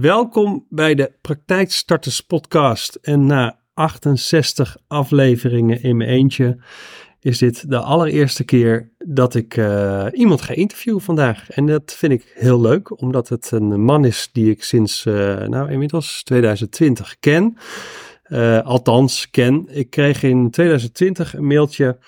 Welkom bij de Praktijkstarters podcast. En na 68 afleveringen in mijn eentje is dit de allereerste keer dat ik uh, iemand ga interviewen vandaag. En dat vind ik heel leuk, omdat het een man is die ik sinds, uh, nou inmiddels 2020 ken. Uh, althans, ken. Ik kreeg in 2020 een mailtje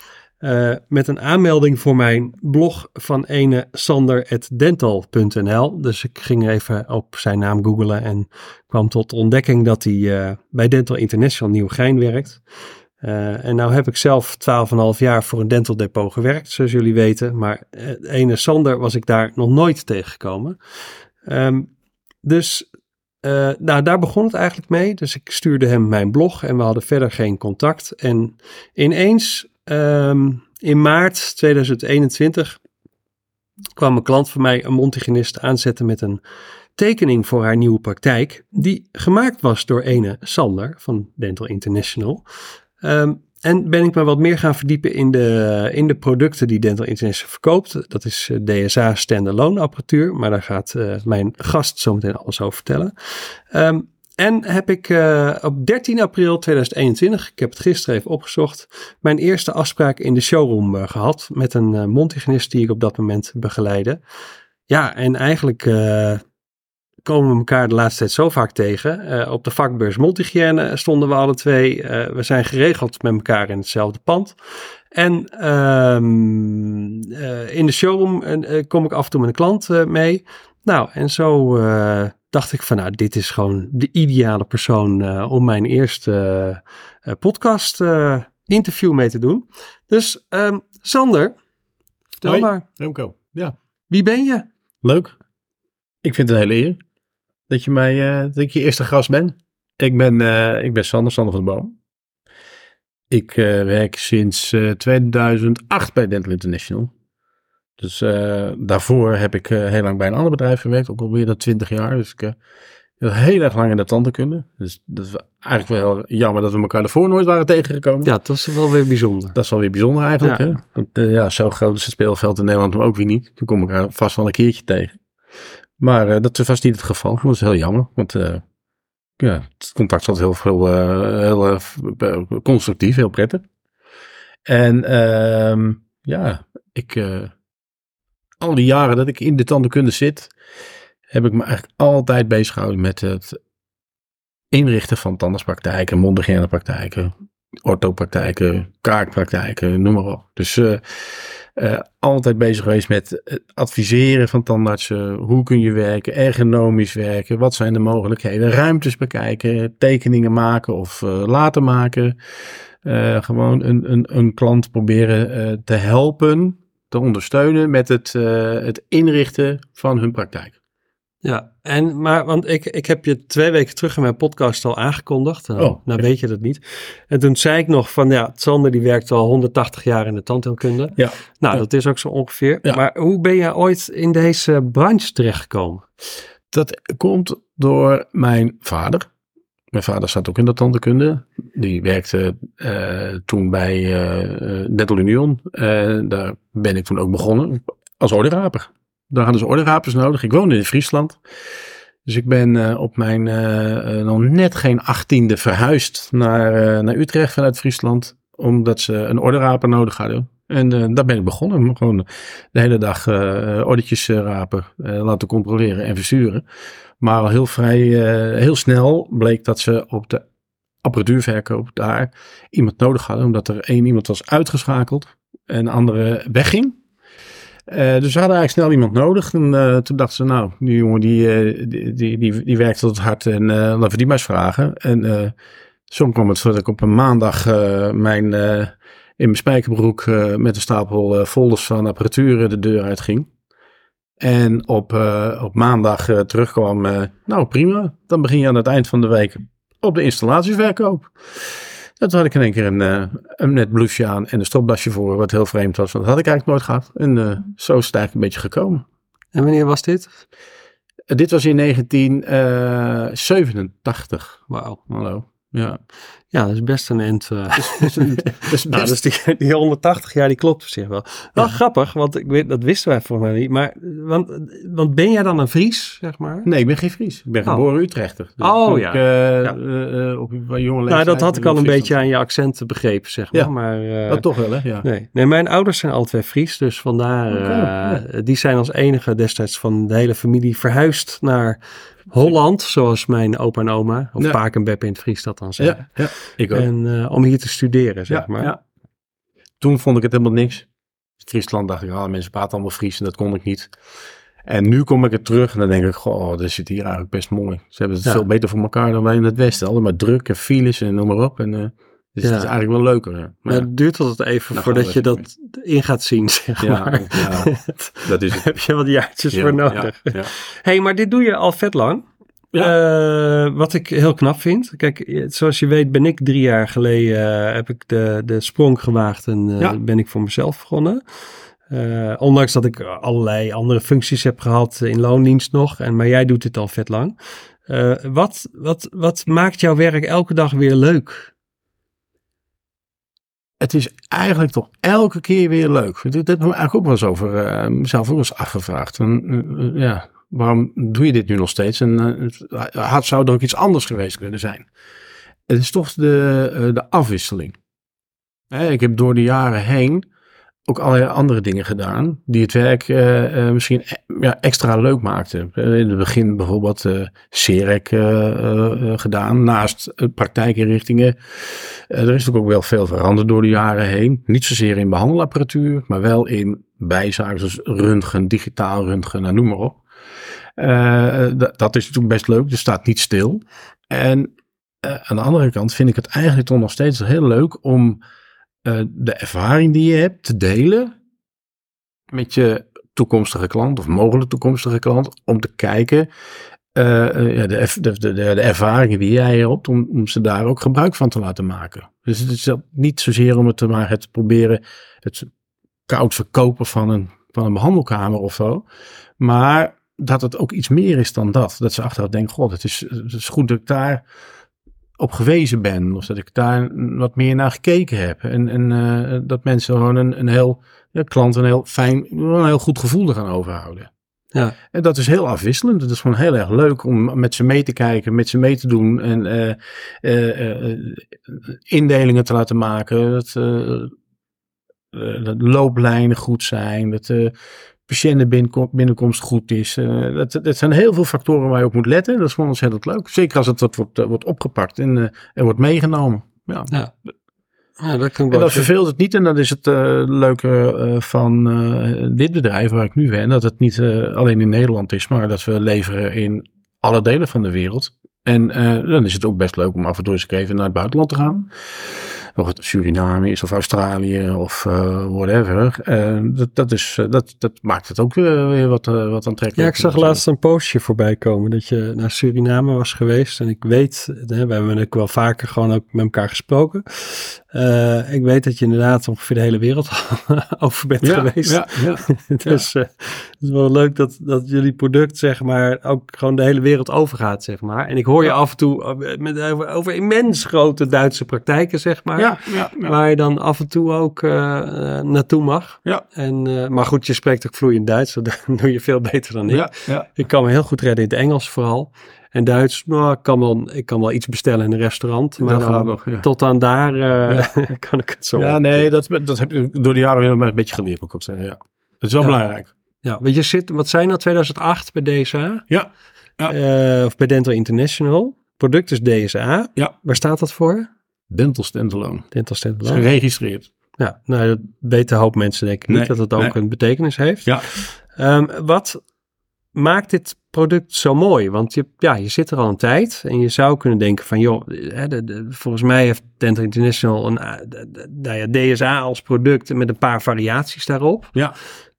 uh, met een aanmelding voor mijn blog van ene sander.dental.nl. Dus ik ging even op zijn naam googlen en kwam tot ontdekking dat hij uh, bij Dental International Nieuwegein werkt. Uh, en nou heb ik zelf 12,5 jaar voor een dental depot gewerkt, zoals jullie weten. Maar ene Sander was ik daar nog nooit tegengekomen. Um, dus nou, daar begon het eigenlijk mee. Dus ik stuurde hem mijn blog en we hadden verder geen contact. En ineens um, in maart 2021 kwam een klant van mij, een mondhygiënist, aanzetten met een tekening voor haar nieuwe praktijk. Die gemaakt was door ene Sander van Dental International. Um, en ben ik me wat meer gaan verdiepen in de, in de producten die Dental International verkoopt. Dat is DSA standalone apparatuur, maar daar gaat uh, mijn gast zo meteen alles over vertellen. Um, en heb ik uh, op 13 april 2021, ik heb het gisteren even opgezocht, mijn eerste afspraak in de showroom uh, gehad met een uh, die ik op dat moment begeleide. Ja, en eigenlijk komen we elkaar de laatste tijd zo vaak tegen. op de vakbeurs mondhygiëne stonden we alle twee. we zijn geregeld met elkaar in hetzelfde pand. En um, in de showroom kom ik af en toe met een klant mee. Nou, en zo dacht ik van nou, dit is gewoon de ideale persoon uh, om mijn eerste uh, podcast uh, interview mee te doen. Dus um, Sander, vertel Hoi, maar. Remco, ja. Wie ben je? Leuk. Ik vind het een hele eer dat je mij, dat ik je eerste gast ben. Ik ben, ik ben Sander, Sander van de Boom. Ik werk sinds 2008 bij Dental International. Dus uh, daarvoor heb ik uh, heel lang bij een ander bedrijf gewerkt, ook al meer dan twintig jaar. Dus ik uh, heel erg lang in de tandheelkunde. Dus dat is eigenlijk wel jammer dat we elkaar ervoor nooit waren tegengekomen. Ja, dat is wel weer bijzonder. Dat is wel weer bijzonder eigenlijk. Ja, hè? Want, ja zo groot is het speelveld in Nederland maar ook weer niet. Toen kom ik er vast wel een keertje tegen. Maar dat is vast niet het geval. Dat is heel jammer, want ja, het contact zat heel veel, heel constructief, heel prettig. En ehm, ja, ik al die jaren dat ik in de tandenkunde zit, heb ik me eigenlijk altijd bezig gehouden met het inrichten van tandartspraktijken, mondhygiënepraktijken, orthopraktijken, kaakpraktijken, noem maar op. Dus uh, uh, altijd bezig geweest met adviseren van tandartsen. Hoe kun je werken, ergonomisch werken, wat zijn de mogelijkheden, ruimtes bekijken, tekeningen maken of uh, laten maken. gewoon een, een, een klant proberen te helpen te ondersteunen met het, uh, het inrichten van hun praktijk. Ja, en, maar want ik, ik heb je twee weken terug in mijn podcast al aangekondigd. Nou, oh, nou weet je dat niet. En toen zei ik nog van ja, Sander die werkt al 180 jaar in de tandheelkunde. Ja. Nou, ja. dat is ook zo ongeveer. Ja. Maar hoe ben je ooit in deze branche terechtgekomen? Dat komt door mijn vader. Mijn vader zat ook in de tandheelkunde. Die werkte uh, toen bij uh, Dental Union. Uh, daar ben ik toen ook begonnen als orderaper. Daar hadden ze orderapers nodig. Ik woonde in Friesland. Dus ik ben op mijn nog net geen achttiende verhuisd naar, naar Utrecht vanuit Friesland. Omdat ze een orderaper nodig hadden. En daar ben ik begonnen. Gewoon de hele dag ordertjes rapen, laten controleren en versturen. Maar al heel vrij, uh, heel snel bleek dat ze op de apparatuurverkoop daar iemand nodig hadden. Omdat er één iemand was uitgeschakeld en de andere wegging. Uh, dus ze hadden eigenlijk snel iemand nodig. En uh, toen dachten ze, nou, die jongen die, die, die, die, die tot hart en laten we die maar eens vragen. En zo kwam het dat ik op een maandag mijn, in mijn spijkerbroek met een stapel folders van apparatuur de deur uitging. En op, uh, op maandag uh, terugkwam, uh, nou prima, dan begin je aan het eind van de week op de installatieverkoop. Toen had ik in één keer een, een net blouseje aan en een stopdasje voor, wat heel vreemd was, want dat had ik eigenlijk nooit gehad. En zo is het eigenlijk een beetje gekomen. En wanneer was dit? dit was in 1987. Wauw. Hallo. Ja. Ja, dat is best een end. eh. Dus, dus Nou, dus die, die 180 jaar, die klopt op zich wel. Wel grappig, want ik weet, dat wisten wij volgens mij niet. Maar, want, want ben jij dan een Fries, zeg maar? Nee, ik ben geen Fries. Ik ben Oh. geboren Utrechter. Dus Oh, ja. ik, eh, Ja. eh, op een jonge leeftijd... nou, dat had ik al een beetje aan je accent begrepen, zeg maar. Ja. maar eh, Dat toch wel, hè? Ja. nee. nee, mijn ouders zijn twee Fries. Dus vandaar, eh, die zijn als enige destijds van de hele familie verhuisd naar Holland. Zoals mijn opa en oma, of Ja. Paak en Beppe in het Fries dat dan zeggen. Ja, ja, ik ook. En eh, om hier te studeren, zeg ja, maar. ja. Toen vond ik het helemaal niks. Friesland dacht ik, ah, mensen praten allemaal Fries en dat kon ik niet. En nu kom ik er terug en dan denk ik, goh, dat zit hier eigenlijk best mooi. Ze hebben het Ja. veel beter voor elkaar dan wij in het Westen. Allemaal druk en files en noem maar op. En, eh, dus Ja. het is eigenlijk wel leuker. Maar Maar het duurt het even Nou, voordat je dat in gaat zien, zeg Ja, maar. ja. dat is het. heb je wat jaartjes Ja, voor nodig. Ja, ja. hey, maar dit doe je al vet lang. Eh, wat ik heel knap vind. Kijk, eh, zoals je weet ben ik drie jaar geleden... eh, heb ik de, de sprong gewaagd en ben ik voor mezelf begonnen. Ondanks dat ik allerlei andere functies heb gehad in loondienst nog. En, maar jij doet dit al vet lang. Wat, wat, wat maakt jouw werk elke dag weer leuk? Het is eigenlijk toch elke keer weer leuk. Dat heb ik eigenlijk ook wel eens over eh, mezelf ook eens afgevraagd. Eh, eh, ja, waarom doe je dit nu nog steeds? En had, zou er ook iets anders geweest kunnen zijn? Het is toch de, de afwisseling. Hè, ik heb door de jaren heen ook allerlei andere dingen gedaan die het werk eh, eh, misschien e- ja, extra leuk maakten. Eh, in het begin bijvoorbeeld eh, gedaan, naast uh, praktijkinrichtingen. Er is ook wel veel veranderd door de jaren heen. Niet zozeer in behandelapparatuur, maar wel in bijzaken zoals röntgen, digitaal röntgen, nou, noem maar op. Dat- is natuurlijk best leuk, dus staat niet stil. En aan de andere kant vind ik het eigenlijk toch nog steeds heel leuk om eh, de ervaring die je hebt te delen met je toekomstige klant of mogelijk toekomstige klant. Om te kijken, eh, eh, de, de, de, de ervaringen die jij hebt, om, om ze daar ook gebruik van te laten maken. Dus het is niet zozeer om het te maar het proberen het koud verkopen van een, van een behandelkamer of zo. Maar dat het ook iets meer is dan dat. Dat ze achteraf denken, god, het is, het is goed dat ik daar op gewezen ben. Of dat ik daar wat meer naar gekeken heb. En, en eh, dat mensen gewoon een, een heel, ja, klant een heel fijn, een heel goed gevoel er gaan overhouden. Ja. En dat is heel afwisselend. Het is gewoon heel erg leuk om met ze mee te kijken, met ze mee te doen. En eh, eh, indelingen te laten maken. Dat, dat looplijnen goed zijn. Dat patiëntenbinnenkomst goed is. Eh, dat, dat zijn heel veel factoren waar je op moet letten. Dat is gewoon ontzettend leuk. Zeker als het wat wordt, eh, wordt opgepakt en, en wordt meegenomen. Ja. Ja. Ja, dat kan En dat verveelt het niet. En dat is het leuke van dit bedrijf waar ik nu ben. Dat het niet alleen in Nederland is, maar dat we leveren in alle delen van de wereld. En dan is het ook best leuk om af en toe eens even naar het buitenland te gaan. Of het Suriname is of Australië of eh, whatever. Eh, dat, dat, is, eh, dat, dat maakt het ook weer wat, wat aantrekkelijker. Ja, ik zag laatst een postje voorbij komen dat je naar Suriname was geweest. En ik weet, hè, we hebben natuurlijk wel vaker gewoon ook met elkaar gesproken. Eh, ik weet dat je inderdaad ongeveer de hele wereld over bent ja, geweest. Ja, ja. dus eh, het is wel leuk dat, dat jullie product, zeg maar, ook gewoon de hele wereld overgaat, zeg maar. En ik hoor je af en toe eh, met, over, over immens grote Duitse praktijken, zeg maar. Waar je dan af en toe ook naartoe mag. Ja. En, maar goed, je spreekt ook vloeiend Duits. Dat doe je veel beter dan ik. Ik kan me heel goed redden in het Engels vooral. En Duits, nou, ik kan wel, ik kan wel iets bestellen in een restaurant. Maar Dat dan, nog, ja. tot aan daar eh, kan ik het zo. Ja, nee, dat, dat heb ik door de jaren weer een beetje geleerd, moet ik ook zeggen. Ja. Dat is wel Ja. belangrijk. Ja, want je zit, wat zijn nou, 2008 bij DSA? Ja. Ja. Eh, of bij Dental International. Product is DSA. Ja. Waar staat dat voor? Dental standalone. Dental Dat is Standalone. geregistreerd. Ja, nou, dat weten een hoop mensen denk ik niet dat het ook nee. een betekenis heeft. Ja. Ehm, wat maakt dit product zo mooi? Want je, ja, je zit er al een tijd en je zou kunnen denken van, joh, hè, de, de- volgens mij heeft Dental International een eh, de- de- nou ja, DSA als product met een paar variaties daarop. Ja.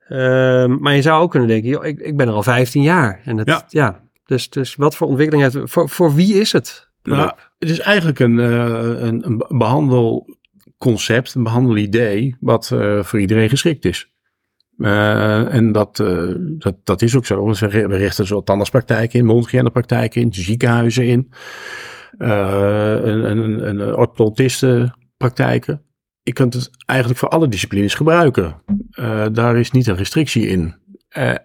Ehm, maar je zou ook kunnen denken, joh, ik, ik ben er al 15 jaar. En het, ja. Ja. dus, dus wat voor ontwikkeling heeft? Voor, voor wie is het? Nou, het is eigenlijk een, eh, een, een behandelconcept, een behandelidee, wat eh, voor iedereen geschikt is. Eh, en dat, eh, dat, dat is ook zo. We richten zo tandartspraktijken in, mondhygiënepraktijken in, ziekenhuizen in. uh, een, een orthodontistenpraktijken. Je kunt het eigenlijk voor alle disciplines gebruiken. Daar is niet een restrictie in.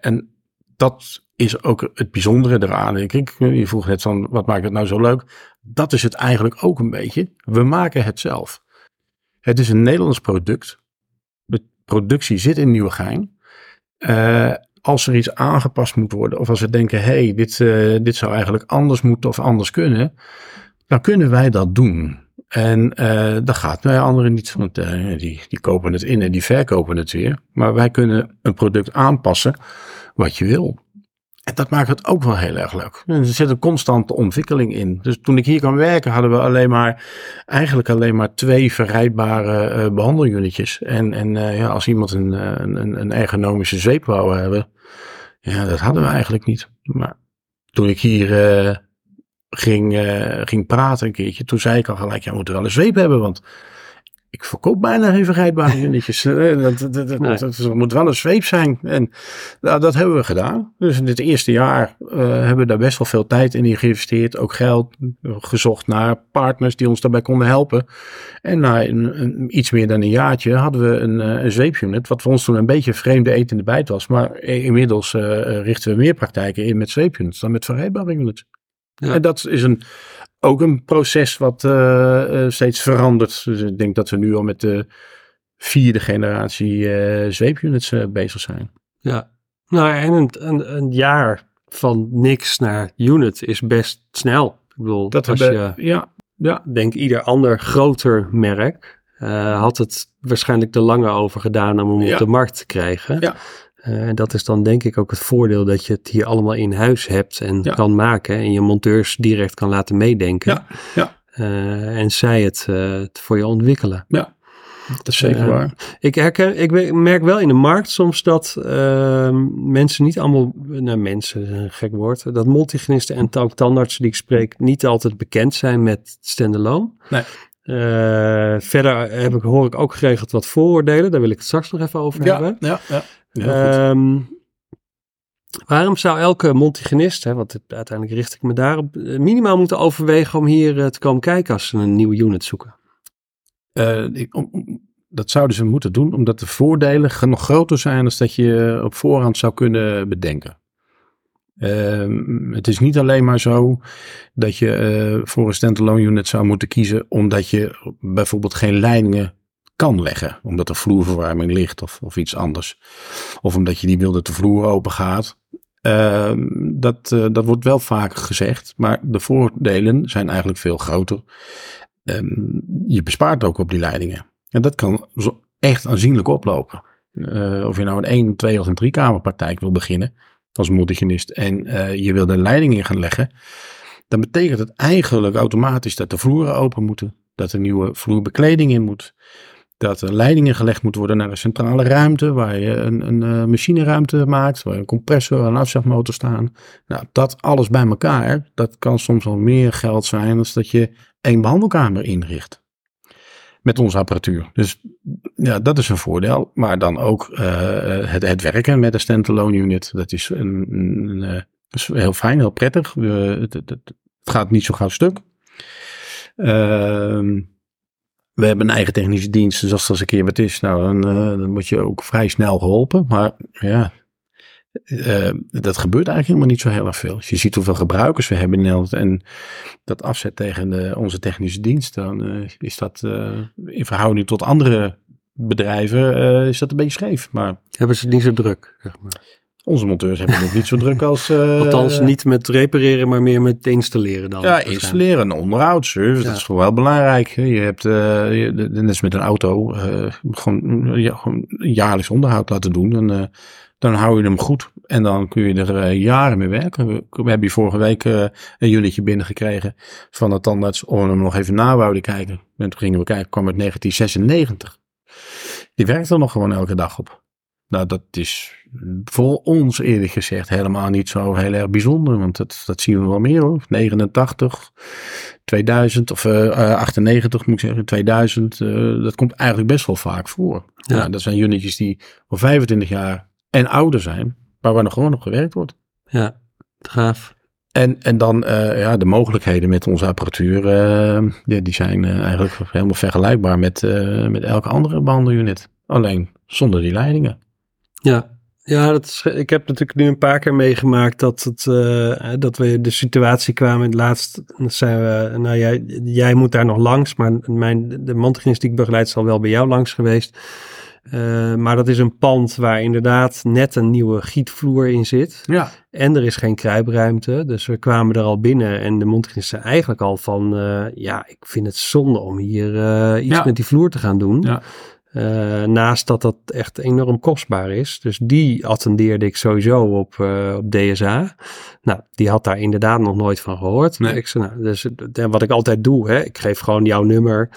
En dat is ook het bijzondere eraan, ik. Je vroeg net van, wat maakt het nou zo leuk? Dat is het eigenlijk ook een beetje. We maken het zelf. Het is een Nederlands product. Productie zit in Nieuwegein. Uh, als er iets aangepast moet worden, of als we denken, hey, dit, uh, dit zou eigenlijk anders moeten of anders kunnen, dan kunnen wij dat doen. En uh, gaat bij anderen niet, want uh, die, die kopen het in en die verkopen het weer. Maar wij kunnen een product aanpassen wat je wil. En dat maakt het ook wel heel erg leuk. Er zit een constante ontwikkeling in. Dus toen ik hier kwam werken, hadden we alleen maar, eigenlijk alleen maar twee verrijdbare uh, behandelunitjes. En, en uh, ja, als iemand een, een, een ergonomische zweep wou hebben, ja, dat hadden we eigenlijk niet. Maar toen ik hier ging, ging praten een keertje, toen zei ik al gelijk, ja, we moeten wel een zweep hebben, want ik verkoop bijna geen verrijdbare unitjes. dat, dat, dat, nee. dat, moet wel een zweep zijn. En nou, dat hebben we gedaan. Dus in dit eerste jaar uh, hebben we daar best wel veel tijd in geïnvesteerd. Ook geld gezocht naar partners die ons daarbij konden helpen. En na een, een, iets meer dan een jaartje hadden we een, een zweepunit. Wat voor ons toen een beetje vreemde eten in de bijt was. Maar inmiddels uh, richten we meer praktijken in met zweepunits dan met verrijdbare units. Ja. En dat is een ook een proces wat uh, steeds verandert. Dus ik denk dat we nu al met de vierde generatie uh, zweepunits bezig zijn. Ja, nou en een, een, een, jaar van niks naar unit is best snel. Ik bedoel, dat als je, ja, ja. denk ieder ander groter merk had het waarschijnlijk te lange over gedaan om hem ja. op de markt te krijgen. Ja. En uh, dat is dan denk ik ook het voordeel dat je het hier allemaal in huis hebt en ja. kan maken. En je monteurs direct kan laten meedenken. Ja, ja. Uh, en zij het uh, voor je ontwikkelen. Ja, dat is zeker waar. Ik, herken, ik merk wel in de markt soms dat ehm, mensen niet allemaal, nou mensen, een gek woord, dat multigenisten en ook tandartsen die ik spreek niet altijd bekend zijn met standalone. Nee. Verder heb ik, hoor ik ook geregeld wat vooroordelen. Daar wil ik het straks nog even over ja, hebben. Ja, ja. Um, waarom zou elke multigenist, hè, want uiteindelijk richt ik me daarop, minimaal moeten overwegen om hier uh, te komen kijken als ze een nieuwe unit zoeken? Uh, ik, om, dat zouden ze moeten doen, omdat de voordelen nog groter zijn dan dat je op voorhand zou kunnen bedenken. Uh, het is niet alleen maar zo dat je uh, voor een standalone unit zou moeten kiezen omdat je bijvoorbeeld geen leidingen leggen. Omdat er vloerverwarming ligt of, of iets anders. Of omdat je die wil dat de vloer open gaat. Uh, dat, uh, dat wordt wel vaak gezegd, maar de voordelen zijn eigenlijk veel groter. Um, je bespaart ook op die leidingen. En dat kan echt aanzienlijk oplopen. Uh, of je nou een 1, 2 of een 3 kamerpraktijk wil beginnen als multigenist en je wil de leiding in gaan leggen, dan betekent het eigenlijk automatisch dat de vloeren open moeten, dat er nieuwe vloerbekleding in moet, dat er leidingen gelegd moeten worden naar een centrale ruimte, waar je een, een uh, machineruimte maakt, waar een compressor en afzuigmotor staan. Nou, dat alles bij elkaar, dat kan soms wel meer geld zijn dan dat je één behandelkamer inricht. Met onze apparatuur. Dus ja, dat is een voordeel. Maar dan ook uh, het, het werken met een standalone unit. Dat is, een, een, is heel fijn, heel prettig. Het, het, het, gaat niet zo gauw stuk. Uh, we hebben een eigen technische dienst, dus als er een keer wat is, nou, dan, uh, word je ook vrij snel geholpen. Maar ja, uh, dat gebeurt eigenlijk helemaal niet zo heel erg veel. Als je ziet hoeveel gebruikers we hebben in Nederland en dat afzet tegen onze technische dienst, dan uh, is dat in verhouding tot andere bedrijven is dat een beetje scheef. Maar hebben ze niet zo druk, zeg maar. Onze monteurs hebben het niet zo druk als... Uh, Althans, niet met repareren, maar meer met installeren dan. Ja, installeren en onderhoudsservice, ja. dat is wel belangrijk. Je hebt, uh, net als met een auto, uh, gewoon, ja, gewoon jaarlijks onderhoud laten doen. En dan hou je hem goed. En dan kun je er jaren mee werken. We, we hebben hier vorige week een unitje binnengekregen van de tandarts om hem nog even na wouden kijken. En toen gingen we kijken, kwam uit 1996. Die werkt er nog gewoon elke dag op. Nou, dat is voor ons eerlijk gezegd helemaal niet zo heel erg bijzonder. Want dat, dat zien we wel meer hoor. 89, 2000 of uh, 98 moet ik zeggen, 2000. Uh, dat komt eigenlijk best wel vaak voor. Ja. Nou, dat zijn unitjes die al 25 jaar en ouder zijn. Maar waar nog gewoon op gewerkt wordt. Ja, gaaf. En, en dan uh, ja, de mogelijkheden met onze apparatuur, uh, die, die zijn uh, eigenlijk helemaal vergelijkbaar met, met elke andere behandelunit. Alleen zonder die leidingen. Ja, ja dat is, ik heb natuurlijk nu een paar keer meegemaakt dat, het, dat we de situatie kwamen. Het laatst zijn we, nou jij, jij moet daar nog langs, maar mijn, de mondhygiënist die ik begeleid is al wel bij jou langs geweest. Uh, maar dat is een pand waar inderdaad net een nieuwe gietvloer in zit. Ja. En er is geen kruipruimte. Dus we kwamen er al binnen en de mondhygiënist zei eigenlijk al van... Uh, ja, ik vind het zonde om hier uh, iets ja. met die vloer te gaan doen. Ja. Naast dat dat echt enorm kostbaar is. Dus die attendeerde ik sowieso op, op DSA. Nou, die had daar inderdaad nog nooit van gehoord. Nee. Ik zei, nou, dus wat ik altijd doe, hè, ik geef gewoon jouw nummer...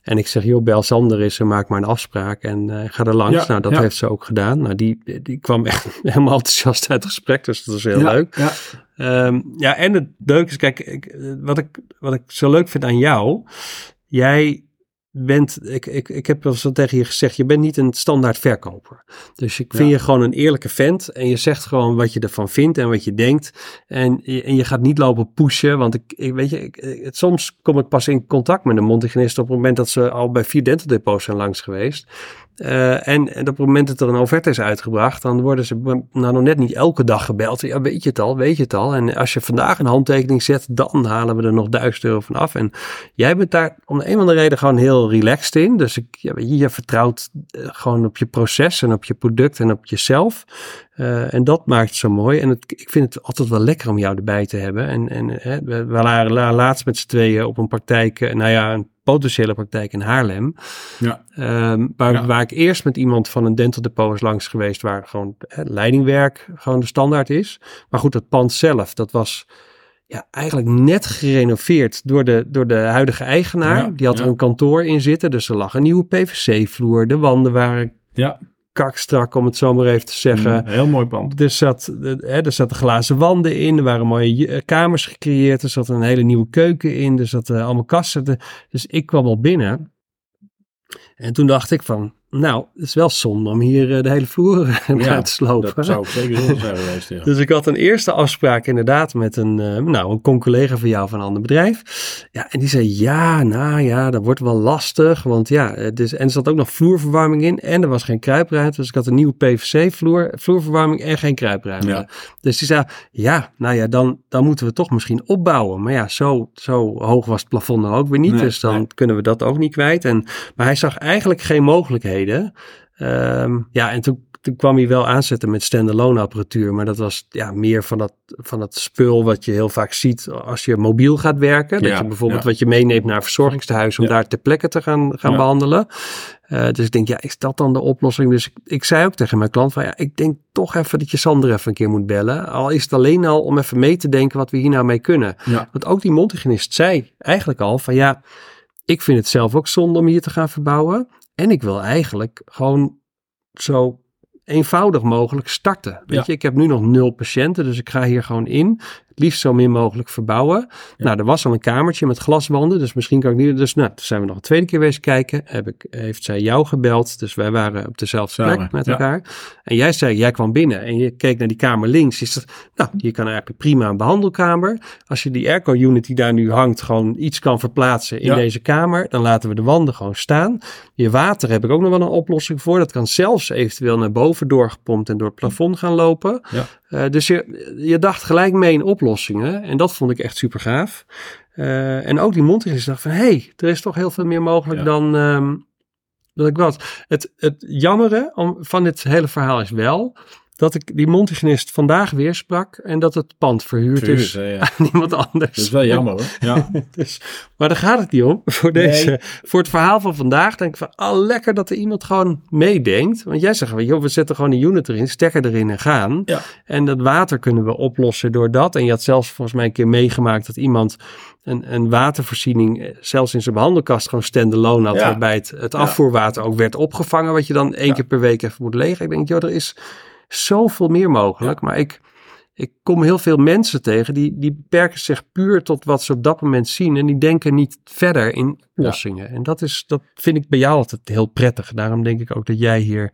En ik zeg, joh, bel Sander eens en maak maar een afspraak en uh, ga er langs. Ja, nou, dat ja. heeft ze ook gedaan. Nou, die, die kwam echt helemaal enthousiast uit het gesprek, dus dat was heel Ja, leuk. Ja. Ehm, ja, en het leuke is, kijk, ik, wat, ik, wat ik zo leuk vind aan jou, jij bent, ik, ik, ik heb wel wat tegen je gezegd, je bent niet een standaard verkoper. Dus ik vind Ja. je gewoon een eerlijke vent en je zegt gewoon wat je ervan vindt en wat je denkt. En, je- en je gaat niet lopen pushen, want ik, ik weet je, ik, ik- soms kom ik pas in contact met een mondhygiënist op het moment dat ze al bij vier dental depots zijn langs geweest. Eh, en, op het moment dat er een offerte is uitgebracht, dan worden ze nou nog net niet elke dag gebeld. Ja, weet je het al, weet je het al. En als je vandaag een handtekening zet, dan halen we er nog duizend euro van af. En jij bent daar om de een of andere reden gewoon heel relaxed in. Dus ik, ja, je, vertrouwt eh, gewoon op je proces en op je product en op jezelf. Eh, en dat maakt het zo mooi. En het, ik vind het altijd wel lekker om jou erbij te hebben. En, en hè, we, waren la- laatst met z'n tweeën op een praktijk, nou ja, een potentiële praktijk in Haarlem. Ja. Ehm, waar, Ja. waar ik eerst met iemand van een dental depot is langs geweest, waar gewoon hè, leidingwerk gewoon de standaard is. Maar goed, het pand zelf, dat was ja, eigenlijk net gerenoveerd door de, door de huidige eigenaar. Ja, Die had er ja. een kantoor in zitten, dus er lag een nieuwe PVC-vloer. De wanden waren Ja. Kakstrak, om het zo maar even te zeggen. Een heel mooi pand. Er, zat, eh, hè, er zaten glazen wanden in, er waren mooie eh, kamers gecreëerd, er zat een hele nieuwe keuken in, er zaten allemaal kasten. Dus ik kwam al binnen en toen dacht ik van, nou, het is wel zonde om hier eh, de hele vloer eruit te slopen. Dat zou ik zeker zonde zijn geweest. Ja. Dus ik had een eerste afspraak inderdaad met een, eh, nou, een con-collega van jou van een ander bedrijf. Ja, en die zei, ja, nou ja, dat wordt wel lastig. Want ja, het is, en er zat ook nog vloerverwarming in en er was geen kruipruimte. Dus ik had een nieuwe PVC-vloer, vloerverwarming en geen kruipruimte. Ja. Dus die zei, ja, nou ja, dan, dan moeten we toch misschien opbouwen. Maar ja, zo, zo hoog was het plafond nou ook weer niet. Nee, dus dan nee. kunnen we dat ook niet kwijt. En, maar hij zag eigenlijk geen mogelijkheden. Ehm, ja, en toen, toen kwam hij wel aanzetten met standalone apparatuur. Maar dat was ja, meer van dat, van dat spul wat je heel vaak ziet als je mobiel gaat werken. Dat Ja, je bijvoorbeeld ja. wat je meeneemt naar verzorgingstehuis om Ja. daar ter plekke te gaan, gaan behandelen. Eh, dus ik denk, ja, is dat dan de oplossing? Dus ik, ik zei ook tegen mijn klant van, ja, ik denk toch even dat je Sander even een keer moet bellen. Al is het alleen al om even mee te denken wat we hier nou mee kunnen. Want ook die mondhygiënist zei eigenlijk al van, ja, ik vind het zelf ook zonde om hier te gaan verbouwen. En ik wil eigenlijk gewoon zo eenvoudig mogelijk starten. Weet Ja. je, ik heb nu nog nul patiënten, dus ik ga hier gewoon in. Liefst zo min mogelijk verbouwen. Nou, er was al een kamertje met glaswanden, dus misschien kan ik niet. Dus nou, toen zijn we nog een tweede keer wezen kijken. Heb ik, heeft zij jou gebeld, dus wij waren op dezelfde Samen, plek met ja. elkaar. En jij zei, jij kwam binnen en je keek naar die kamer links. Is dat, nou, je kan eigenlijk prima een behandelkamer. Als je die airco-unit die daar nu hangt gewoon iets kan verplaatsen in Ja. deze kamer, dan laten we de wanden gewoon staan. Je water heb ik ook nog wel een oplossing voor. Dat kan zelfs eventueel naar boven doorgepompt en door het plafond gaan lopen. Ja. Eh, dus je, je dacht gelijk mee in oplossingen. En dat vond ik echt super gaaf. Eh, en ook die mondhygiënist dacht van, hé, hey, er is toch heel veel meer mogelijk Ja. dan ehm, dat ik was. Het, het jammere om, van dit hele verhaal is wel dat ik die mondhygiënist vandaag weer sprak en dat het pand verhuurd, Verhuurd, is hè, ja. aan iemand anders. Dat is wel jammer hoor. Ja. Dus, maar daar gaat het niet om. Voor, deze, voor het verhaal van vandaag denk ik van, oh lekker dat er iemand gewoon meedenkt. Want jij zegt, joh, we zetten gewoon een unit erin, stekker erin en gaan. Ja. En dat water kunnen we oplossen door dat. En je had zelfs volgens mij een keer meegemaakt dat iemand een, een watervoorziening, eh, zelfs in zijn behandelkast, gewoon standalone had. Ja. Waarbij het, het afvoerwater ook werd opgevangen, wat je dan één keer per week even moet legen. Ik denk, joh, er is zoveel meer mogelijk. Maar ik, ik kom heel veel mensen tegen die, die beperken zich puur tot wat ze op dat moment zien. En die denken niet verder in oplossingen. En dat, is, dat vind ik bij jou altijd heel prettig. Daarom denk ik ook dat jij hier,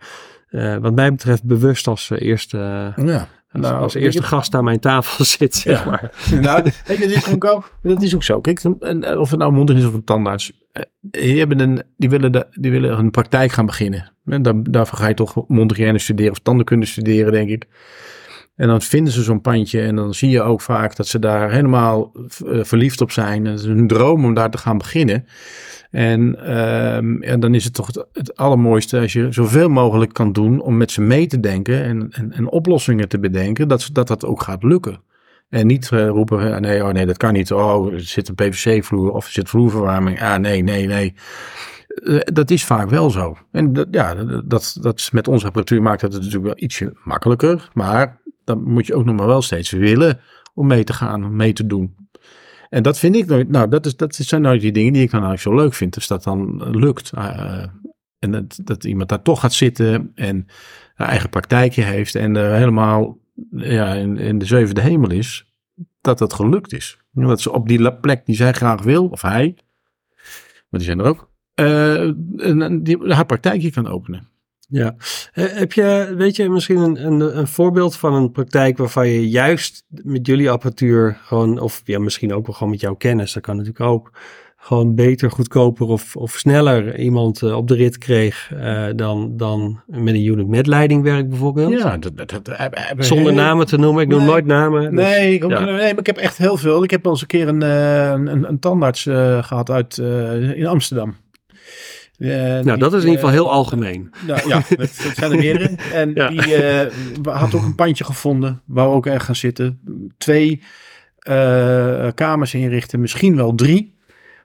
eh, wat mij betreft, bewust als eh, eerste eh, ja. Nou, als eerste gast aan mijn tafel zit, zeg Ja. maar. nou, dat, is ook, dat is ook zo. Kijk, een- een- of het nou een mondig is of een tandarts. eh, Die, hebben een, die, willen de, die willen een praktijk gaan beginnen. En daar, daarvoor ga je toch mondhygiëne studeren of tandenkunde studeren, denk ik. En dan vinden ze zo'n pandje en dan zie je ook vaak dat ze daar helemaal eh, verliefd op zijn. Het is een droom om daar te gaan beginnen. En, ehm, en dan is het toch het, allermooiste als je zoveel mogelijk kan doen om met ze mee te denken en, en, en oplossingen te bedenken, dat, dat dat ook gaat lukken. En niet eh, roepen, nee, oh nee, dat kan niet. Oh, er zit een PVC-vloer of er zit vloerverwarming. Ah, nee, nee, nee. Eh, dat is vaak wel zo. En dat, ja, dat, dat met onze apparatuur maakt het natuurlijk wel ietsje makkelijker. Maar dan moet je ook nog maar wel steeds willen om mee te gaan, om mee te doen. En dat vind ik nooit, nou, dat, is, dat zijn nou die dingen die ik dan eigenlijk zo leuk vind. Dus dat dan lukt. Eh, en dat, dat iemand daar toch gaat zitten en een eigen praktijkje heeft en helemaal ja, in, de zevende hemel is, dat dat gelukt is. Dat ze op die plek die zij graag wil, of hij, maar die zijn er ook, een, een- die, haar praktijkje kan openen. Ja. Eh, heb je, weet je, misschien een, een, een voorbeeld van een praktijk waarvan je juist met jullie apparatuur gewoon, of ja, misschien ook wel gewoon met jouw kennis, dat kan natuurlijk ook, gewoon beter, goedkoper of, of sneller iemand eh, op de rit kreeg eh, dan, dan met een unit met leidingwerk bijvoorbeeld? Ja, dat, dat, Zonder heel- namen te noemen, ik noem Nee. nooit namen. dus- Nee, ik, ja. nee, maar ik heb echt heel veel. Ik heb al eens een keer een, eh, een, een tandarts eh, gehad uit, eh, in Amsterdam. Eh, nou, die, dat is in ieder geval eh, heel algemeen. Nou, ja, dat, dat zijn er meerdere. En Ja. die eh, had ook een pandje gevonden, waar we ook echt gaan zitten. Twee eh, kamers inrichten, misschien wel drie.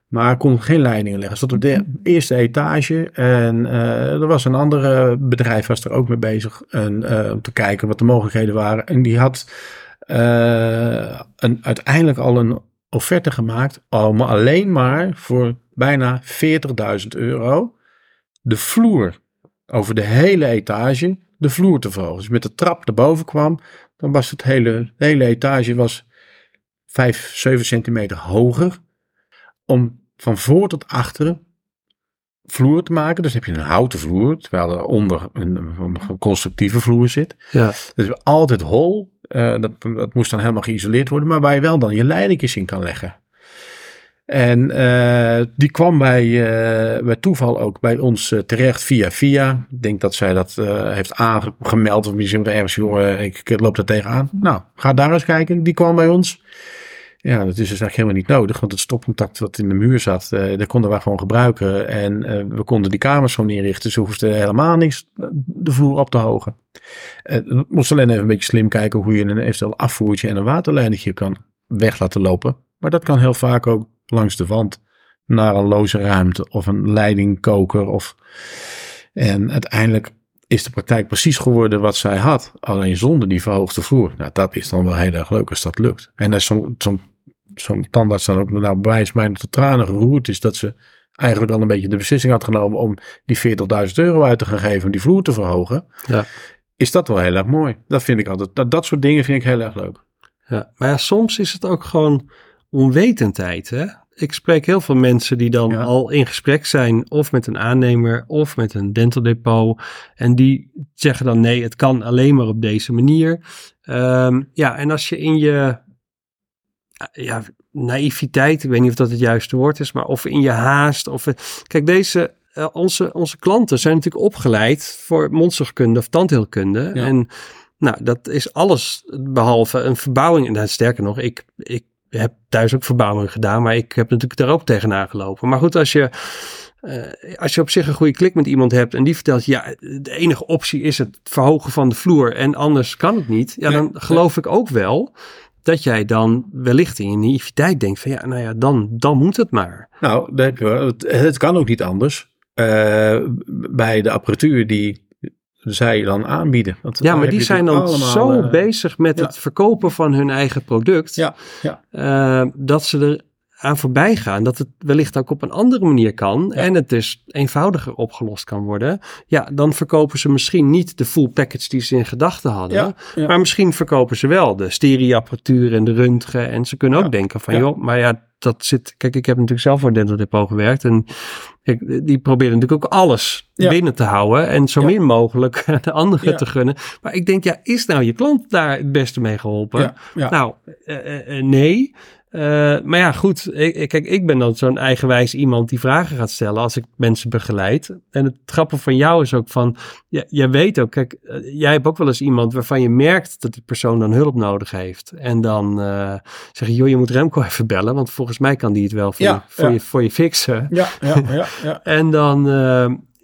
Maar kon geen leidingen leggen. Stond op de eerste etage. En eh, er was een ander eh, bedrijf was er ook mee bezig. En, eh, om te kijken wat de mogelijkheden waren. En die had eh, een, uiteindelijk al een offerte gemaakt. Al, maar alleen maar voor bijna 40.000 euro. De vloer over de hele etage. De vloer te verhogen. Dus met de trap erboven kwam. Dan was het hele, de hele etage was 5, 7 centimeter hoger. Om van voor tot achter vloer te maken. Dus heb je een houten vloer, terwijl er onder een, een constructieve vloer zit. Ja. Dus altijd hol. Eh, dat, dat moest dan helemaal geïsoleerd worden, maar waar je wel dan je leidingjes in kan leggen. En eh, die kwam bij, eh, bij toeval ook bij ons eh, terecht via via. Ik denk dat zij dat heeft aangemeld of misschien ergens, joh, ik, ik loop daar tegenaan. Nou, ga daar eens kijken. Die kwam bij ons. Ja, dat is dus eigenlijk helemaal niet nodig, want het stopcontact wat in de muur zat, dat konden we gewoon gebruiken. En we konden die kamers gewoon inrichten. Ze hoefden helemaal niks de vloer op te hogen. We moesten alleen even een beetje slim kijken hoe je een eventueel afvoertje en een waterleidingje kan weg laten lopen. Maar dat kan heel vaak ook langs de wand naar een loze ruimte of een leidingkoker. Of... En uiteindelijk is de praktijk precies geworden wat zij had. Alleen zonder die verhoogde vloer. Nou, dat is dan wel heel erg leuk als dat lukt. En als zo'n zo'n zo'n tandarts dan ook nou bewijs bijna tot tranen geroerd is dat ze eigenlijk al een beetje de beslissing had genomen om die 40.000 euro uit te gaan geven om die vloer te verhogen. Ja. Is dat wel heel erg mooi. Dat vind ik altijd. Dat, dat soort dingen vind ik heel erg leuk. Ja, maar ja, soms is het ook gewoon onwetendheid. Hè? Ik spreek heel veel mensen die dan Ja. al in gesprek zijn, of met een aannemer, of met een dental depot. En die zeggen dan nee, het kan alleen maar op deze manier. Ehm, ja, en als je in je ja, naïviteit, ik weet niet of dat het juiste woord is, maar of in je haast. Of, kijk, deze, eh, onze, onze klanten zijn natuurlijk opgeleid voor mondzorgkunde of tandheelkunde. Ja. En nou, dat is alles behalve een verbouwing. En nou, sterker nog, ik, ik heb thuis ook verbouwingen gedaan, maar ik heb natuurlijk daar ook tegenaan gelopen. Maar goed, als je, eh, als je op zich een goede klik met iemand hebt en die vertelt, ja, de enige optie is het verhogen van de vloer en anders kan het niet. Ja, Nee, dan geloof ik ook wel dat jij dan wellicht in je naïviteit denkt van, ja, nou ja, dan, dan moet het maar. Nou, dat heb je wel. Het, het kan ook niet anders. Eh, bij de apparatuur die zij dan aanbieden. Want Ja, maar die zijn dan zo eh, bezig met ja. het verkopen van hun eigen product, Ja, ja. eh, dat ze er aan voorbij gaan. Dat het wellicht ook op een andere manier kan. En het dus eenvoudiger opgelost kan worden. Ja, dan verkopen ze misschien niet de full package die ze in gedachten hadden. Maar misschien verkopen ze wel de stereoapparatuur en de röntgen. En ze kunnen ook denken van, joh, maar ja, dat zit. Kijk, ik heb natuurlijk zelf voor dental depot gewerkt. En ik, die proberen natuurlijk ook alles Ja. binnen te houden. En zo Ja. min mogelijk de anderen Ja. te gunnen. Maar ik denk, ja, is nou je klant daar het beste mee geholpen? Nou, eh, nee. Eh, maar ja, goed. Ik, kijk, ik ben dan zo'n eigenwijs iemand die vragen gaat stellen als ik mensen begeleid. En het grappige van jou is ook van, ja, jij weet ook, kijk, eh, jij hebt ook wel eens iemand waarvan je merkt dat die persoon dan hulp nodig heeft. En dan eh zeg je, joh, je moet Remco even bellen, want volgens mij kan die het wel voor, Ja, je, voor, ja. je, voor je fixen. Ja, ja, ja, ja. En dan,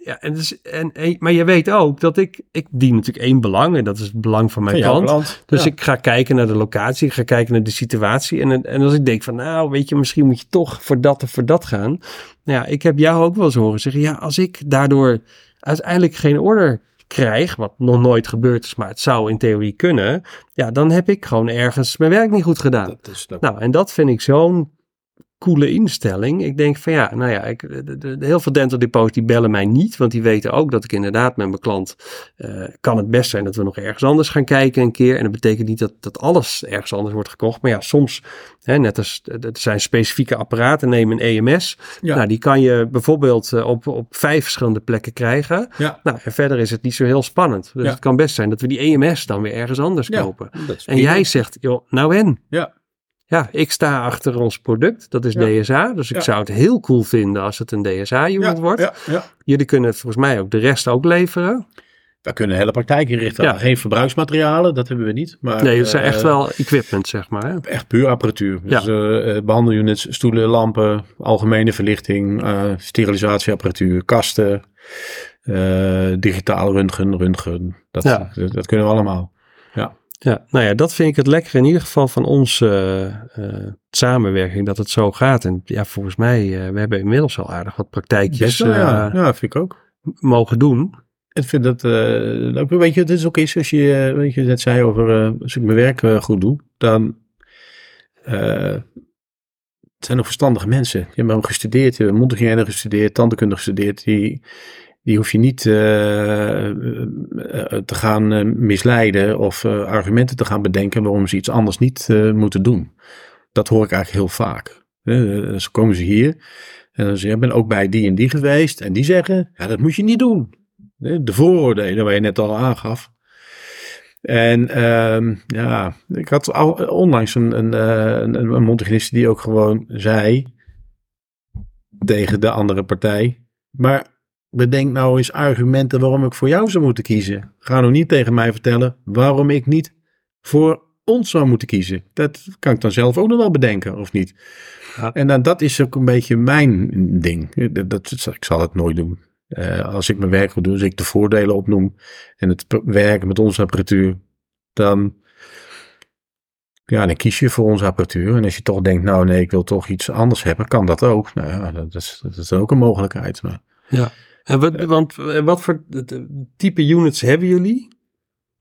ja, en dus, en, en, maar je weet ook dat ik, ik dien natuurlijk één belang en dat is het belang van mijn klant. Dus Ja. ik ga kijken naar de locatie, ik ga kijken naar de situatie. En, en als ik denk van, nou, weet je, misschien moet je toch voor dat of voor dat gaan. Nou ja, ik heb jou ook wel eens horen zeggen, ja, als ik daardoor uiteindelijk geen order krijg, wat nog nooit gebeurd is, maar het zou in theorie kunnen, ja, dan heb ik gewoon ergens mijn werk niet goed gedaan. Dat is. Nou, en dat vind ik zo'n coole instelling. Ik denk van ja, nou ja, ik, de, de- heel veel dental depots die bellen mij niet, want die weten ook dat ik inderdaad met mijn klant eh, kan het best zijn dat we nog ergens anders gaan kijken een keer. En dat betekent niet dat, dat alles ergens anders wordt gekocht. Maar ja, soms, hè, net als er zijn specifieke apparaten, neem een EMS. Ja. Nou, die kan je bijvoorbeeld eh, op, op vijf verschillende plekken krijgen. Ja. Nou, en verder is het niet zo heel spannend. Dus Ja. het kan best zijn dat we die EMS dan weer ergens anders kopen. En jij zegt, joh, nou en? Ja. Ja, ik sta achter ons product, dat is Ja. DSA. Dus ik Ja. zou het heel cool vinden als het een DSA-unit ja, wordt. Jullie kunnen volgens mij ook de rest ook leveren. We kunnen hele praktijk inrichten. Geen verbruiksmaterialen, dat hebben we niet. Maar, nee, het zijn eh, echt wel equipment, zeg maar. Hè? Echt puur apparatuur. Dus eh, eh, behandelunits, stoelen, lampen, algemene verlichting, eh, sterilisatieapparatuur, kasten, eh, digitaal röntgen, röntgen. Dat, dat kunnen we allemaal. Ja, nou ja, dat vind ik het lekker in ieder geval van onze eh, eh, samenwerking, dat het zo gaat. En ja, volgens mij, eh, we hebben inmiddels al aardig wat praktijkjes wel, ja. ja, vind ik ook. mogen doen. Ik vind dat, leuk. weet je, het is ook eens als je, weet je, net zei over, als ik mijn werk goed doe, dan, het zijn ook verstandige mensen. Die hebben ook gestudeerd, die hebben mondhygiëne gestudeerd, tandheelkunde gestudeerd, die, die hoef je niet eh, eh, eh, te gaan misleiden of argumenten te gaan bedenken waarom ze iets anders niet moeten doen. Dat hoor ik eigenlijk heel vaak. Dus komen ze hier en dan zeggen, ik ben ook bij die en die geweest en die zeggen, ja, dat moet je niet doen. De de vooroordelen waar je net al aangaf. En ehm, ja, ik had onlangs een, een, een, een die ook gewoon zei tegen de andere partij. Maar bedenk nou eens argumenten waarom ik voor jou zou moeten kiezen. Ga nou niet tegen mij vertellen waarom ik niet voor ons zou moeten kiezen. Dat kan ik dan zelf ook nog wel bedenken, of niet? Ja. En dan, dat is ook een beetje mijn ding. Dat, dat, ik zal het nooit doen. Eh, als ik mijn werk goed doe, als ik de voordelen opnoem en het werken met onze apparatuur, dan, ja, dan kies je voor onze apparatuur. En als je toch denkt, nou nee, ik wil toch iets anders hebben, kan dat ook. Nou ja, dat is, dat is ook een mogelijkheid. Maar, Ja. En wat, want eh, wat voor eh, type units hebben jullie?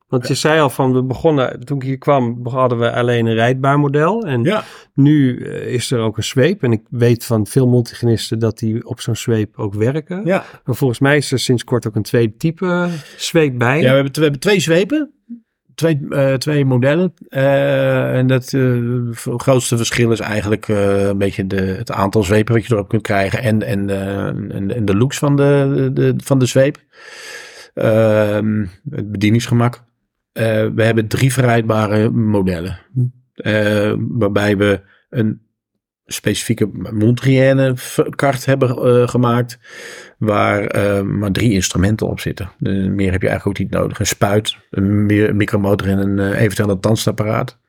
Want je zei al van, we begonnen, toen ik hier kwam, hadden we alleen een rijdbaar model. En ja, nu eh, is er ook een zweep. En ik weet van veel multigenisten dat die op zo'n zweep ook werken. ja. Maar volgens mij is er sinds kort ook een tweede type zweep bij. ja we, hebben, we hebben twee zwepen. Twee, eh, twee modellen. Eh, en dat eh, het grootste verschil is eigenlijk een beetje de, het aantal zwepen wat je erop kunt krijgen. En, en, en, en de looks van de, de, van de zweep. Ehm, het bedieningsgemak. We hebben drie verrijdbare modellen. Eh, waarbij we een specifieke mondhygiëne kaart hebben eh, gemaakt. Waar eh, maar drie instrumenten op zitten. Meer heb je eigenlijk ook niet nodig. Een spuit, een mi- micromotor en een eh, eventueel een tandstapparaat.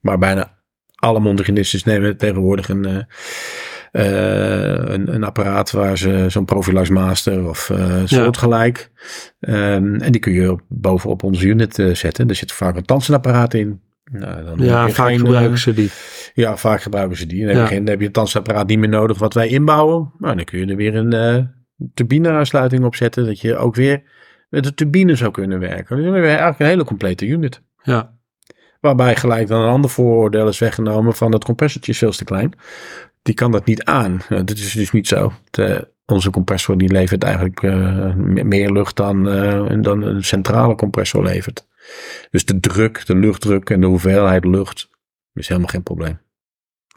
Maar bijna alle mondhygiënisten nemen tegenwoordig een, een, een apparaat waar ze zo'n Profilax Master of soortgelijk. Ehm, en die kun je op, bovenop onze unit zetten. Er zit vaak een tandstapparaat in. Nou, dan ja, vaak geen, gebruiken ze die. Ja, vaak gebruiken ze die. Dan, heb, Ja. dan heb je het tandstapparaat niet meer nodig wat wij inbouwen. Maar dan kun je er weer een eh turbineaansluiting op zetten. Dat je ook weer met de turbine zou kunnen werken. Dus dan heb je eigenlijk een hele complete unit. Ja, Waarbij gelijk dan een ander vooroordeel is weggenomen van het compressortje is veel te klein. Die kan dat niet aan. Nou, dat is dus niet zo. De, onze compressor die levert eigenlijk eh, me- meer lucht dan, eh, dan een centrale compressor levert. Dus de druk, de luchtdruk en de hoeveelheid lucht is helemaal geen probleem.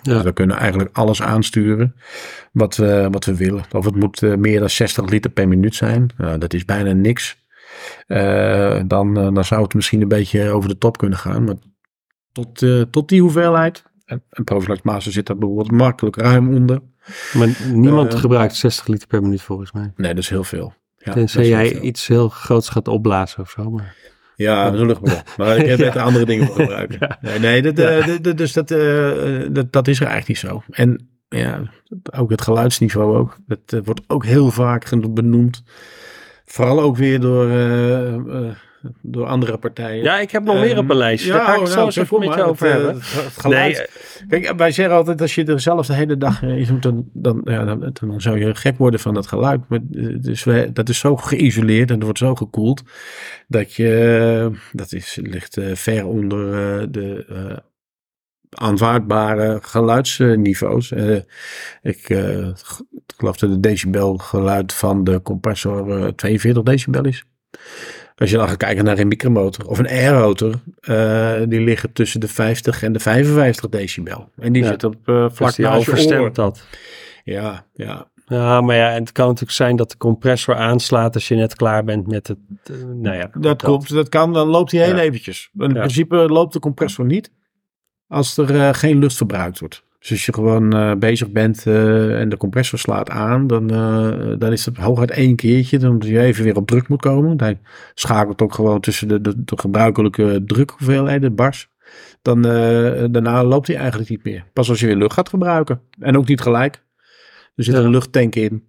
Ja. Dus we kunnen eigenlijk alles aansturen wat we, wat we willen. Of het moet eh, meer dan 60 liter per minuut zijn. Nou, dat is bijna niks. Eh, dan, eh, dan zou het misschien een beetje over de top kunnen gaan. Maar tot, tot die hoeveelheid. En, en Profilax Master zit daar bijvoorbeeld makkelijk ruim onder. Maar niemand gebruikt 60 liter per minuut volgens mij. Nee, dat is heel veel. Ja, Tenzij jij veel. iets heel groots gaat opblazen of zo. Maar... Ja, luchtballon. Maar ik heb Ja. andere dingen voor gebruiken. Ja. Nee, nee dat, eh, dat- dus dat, eh, dat, dat is er eigenlijk niet zo. En ja, ook het geluidsniveau ook. Dat eh, wordt ook heel vaak benoemd. Vooral ook weer door, door andere partijen. Ja, ik heb nog meer Ehm, op een lijstje. ja, Daar ga ik oh, zo nou, eens even met je over eh, hebben. het- het geluid. Nee, Kijk, wij zeggen altijd, als je er zelf de hele dag eh, iets moet, dan, dan, ja, dan, dan zou je gek worden van dat geluid. Maar eh, dus wij, dat is zo geïsoleerd en het wordt zo gekoeld, dat je, eh, dat is, ligt eh, ver onder eh, de eh, aanvaardbare geluidsniveaus. Eh, ik eh, geloof dat het decibelgeluid van de compressor eh, 42 decibel is. Als je dan gaat kijken naar een micromotor of een airrotor, eh, die liggen tussen de 50 en de 55 decibel. En die Ja. zit op eh, vlak dus naast dat. Ja, ja. Ja, maar ja, het kan natuurlijk zijn dat de compressor aanslaat als je net klaar bent met het. eh, nou ja, Dat, klopt, dat kan, dan loopt hij heel Ja. eventjes. In Ja. principe loopt de compressor niet als er geen lucht verbruikt wordt. Dus als je gewoon eh, bezig bent eh, en de compressor slaat aan, dan, eh, dan is het hooguit één keertje. Dan je even weer op druk moet komen. Hij schakelt ook gewoon tussen de, de, de gebruikelijke drukhoeveelheden, bars. Dan, daarna loopt hij eigenlijk niet meer. Pas als je weer lucht gaat gebruiken. En ook niet gelijk. Er zit Ja. een luchttank in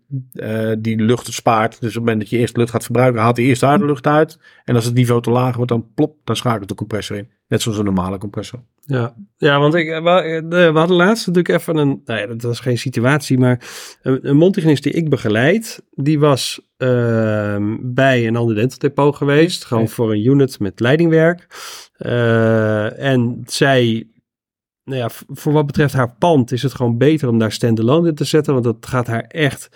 die lucht spaart. Dus op het moment dat je eerst lucht gaat verbruiken, haalt hij eerst daar de lucht uit. En als het niveau te laag wordt, dan plop, dan schakelt de compressor in. Net zoals een normale compressor. Ja, ja want ik, we, eh, de- we hadden laatst natuurlijk even een, nou ja, dat was geen situatie, maar een, een mondhygiënist die ik begeleid, die was ehm, bij een ander dental depot geweest, gewoon voor een unit met leidingwerk. Eh, en zij, nou ja, voor wat betreft haar pand is het gewoon beter om daar standalone in te zetten, want dat gaat haar echt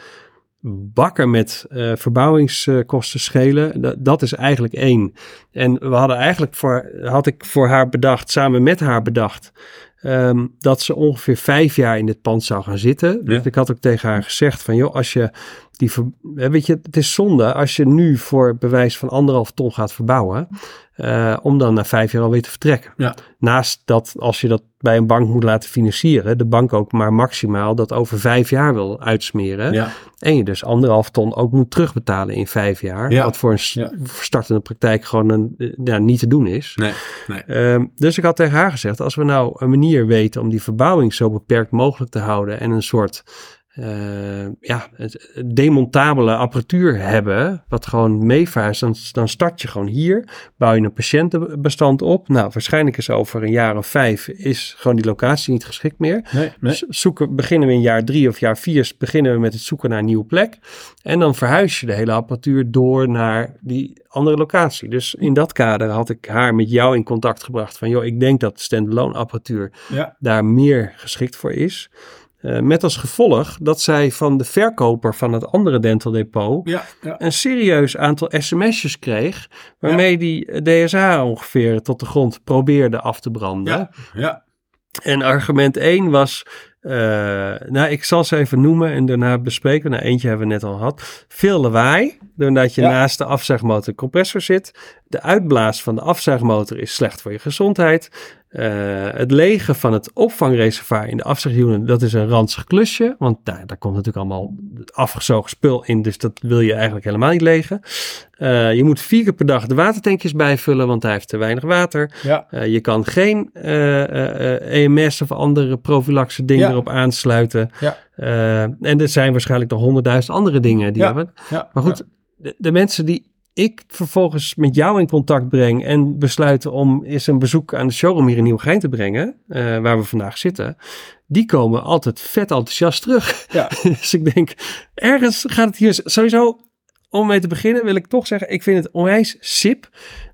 bakken met eh, verbouwingskosten schelen. Dat, dat is eigenlijk één. En we hadden eigenlijk voor, had ik voor haar bedacht, samen met haar bedacht, ehm, dat ze ongeveer vijf jaar in dit pand zou gaan zitten. Dus ik had ook tegen haar gezegd van, joh, als je die, ver- weet je, het is zonde als je nu voor bewijs van anderhalf ton gaat verbouwen, eh, om dan na vijf jaar alweer te vertrekken. Ja. Naast dat, als je dat bij een bank moet laten financieren, de bank ook maar maximaal dat over vijf jaar wil uitsmeren. Ja, En je dus anderhalf ton ook moet terugbetalen in vijf jaar. Ja. Wat voor een startende praktijk gewoon een, eh, ja, niet te doen is. nee, nee. Ehm, dus ik had tegen haar gezegd, als we nou een manier weten om die verbouwing zo beperkt mogelijk te houden en een soort eh, ja, het- demontabele apparatuur hebben, wat gewoon meevaart, dan, dan start je gewoon hier, bouw je een patiëntenbestand op. Nou, waarschijnlijk is over een jaar of vijf is gewoon die locatie niet geschikt meer. nee, Zoeken, beginnen we in jaar drie of jaar vier, beginnen we met het zoeken naar een nieuwe plek. En dan verhuis je de hele apparatuur door naar die andere locatie. Dus in dat kader had ik haar met jou in contact gebracht van, joh, ik denk dat standalone apparatuur Ja, daar meer geschikt voor is. Eh, met als gevolg dat zij van de verkoper van het andere dental depot ja, ja. een serieus aantal sms'jes kreeg, waarmee die DSA ongeveer tot de grond probeerde af te branden. Ja, ja. En argument 1 was, eh, nou ik zal ze even noemen en daarna bespreken. Nou eentje hebben we net al gehad. Veel lawaai, doordat je naast de afzuigmotor compressor zit. De uitblaas van de afzuigmotor is slecht voor je gezondheid. Eh, het legen van het opvangreservoir in de afzuigunit, dat is een ranzig klusje. Want daar, daar komt natuurlijk allemaal afgezogen spul in, dus dat wil je eigenlijk helemaal niet legen. Eh, je moet vier keer per dag de watertankjes bijvullen, want hij heeft te weinig water. ja. Eh, je kan geen EMS of andere profylaxe dingen Ja. erop aansluiten. Ja. En er zijn waarschijnlijk nog honderdduizend andere dingen die hebben. Maar goed, de, de mensen die ik vervolgens met jou in contact breng en besluiten om eens een bezoek aan de showroom hier in Nieuwegein te brengen, eh, waar we vandaag zitten, die komen altijd vet enthousiast terug. Ja. dus ik denk, ergens gaat het hier sowieso, om mee te beginnen wil ik toch zeggen, ik vind het onwijs sip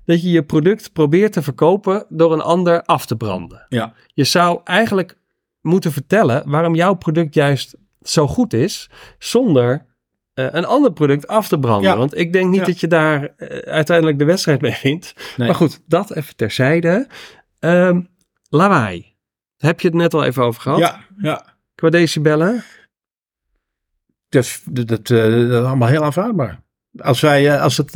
dat je je product probeert te verkopen door een ander af te branden. Ja. Je zou eigenlijk moeten vertellen waarom jouw product juist zo goed is, zonder eh, een ander product af te branden. Ja. Want ik denk niet Ja. dat je daar eh, uiteindelijk de wedstrijd mee wint. Nee. Maar goed, dat even terzijde. Ehm lawaai. heb je het net al even over gehad. Ja, ja. Qua decibellen. Dat, is- dat, dat, eh, dat is allemaal heel aanvaardbaar. Als wij, als het,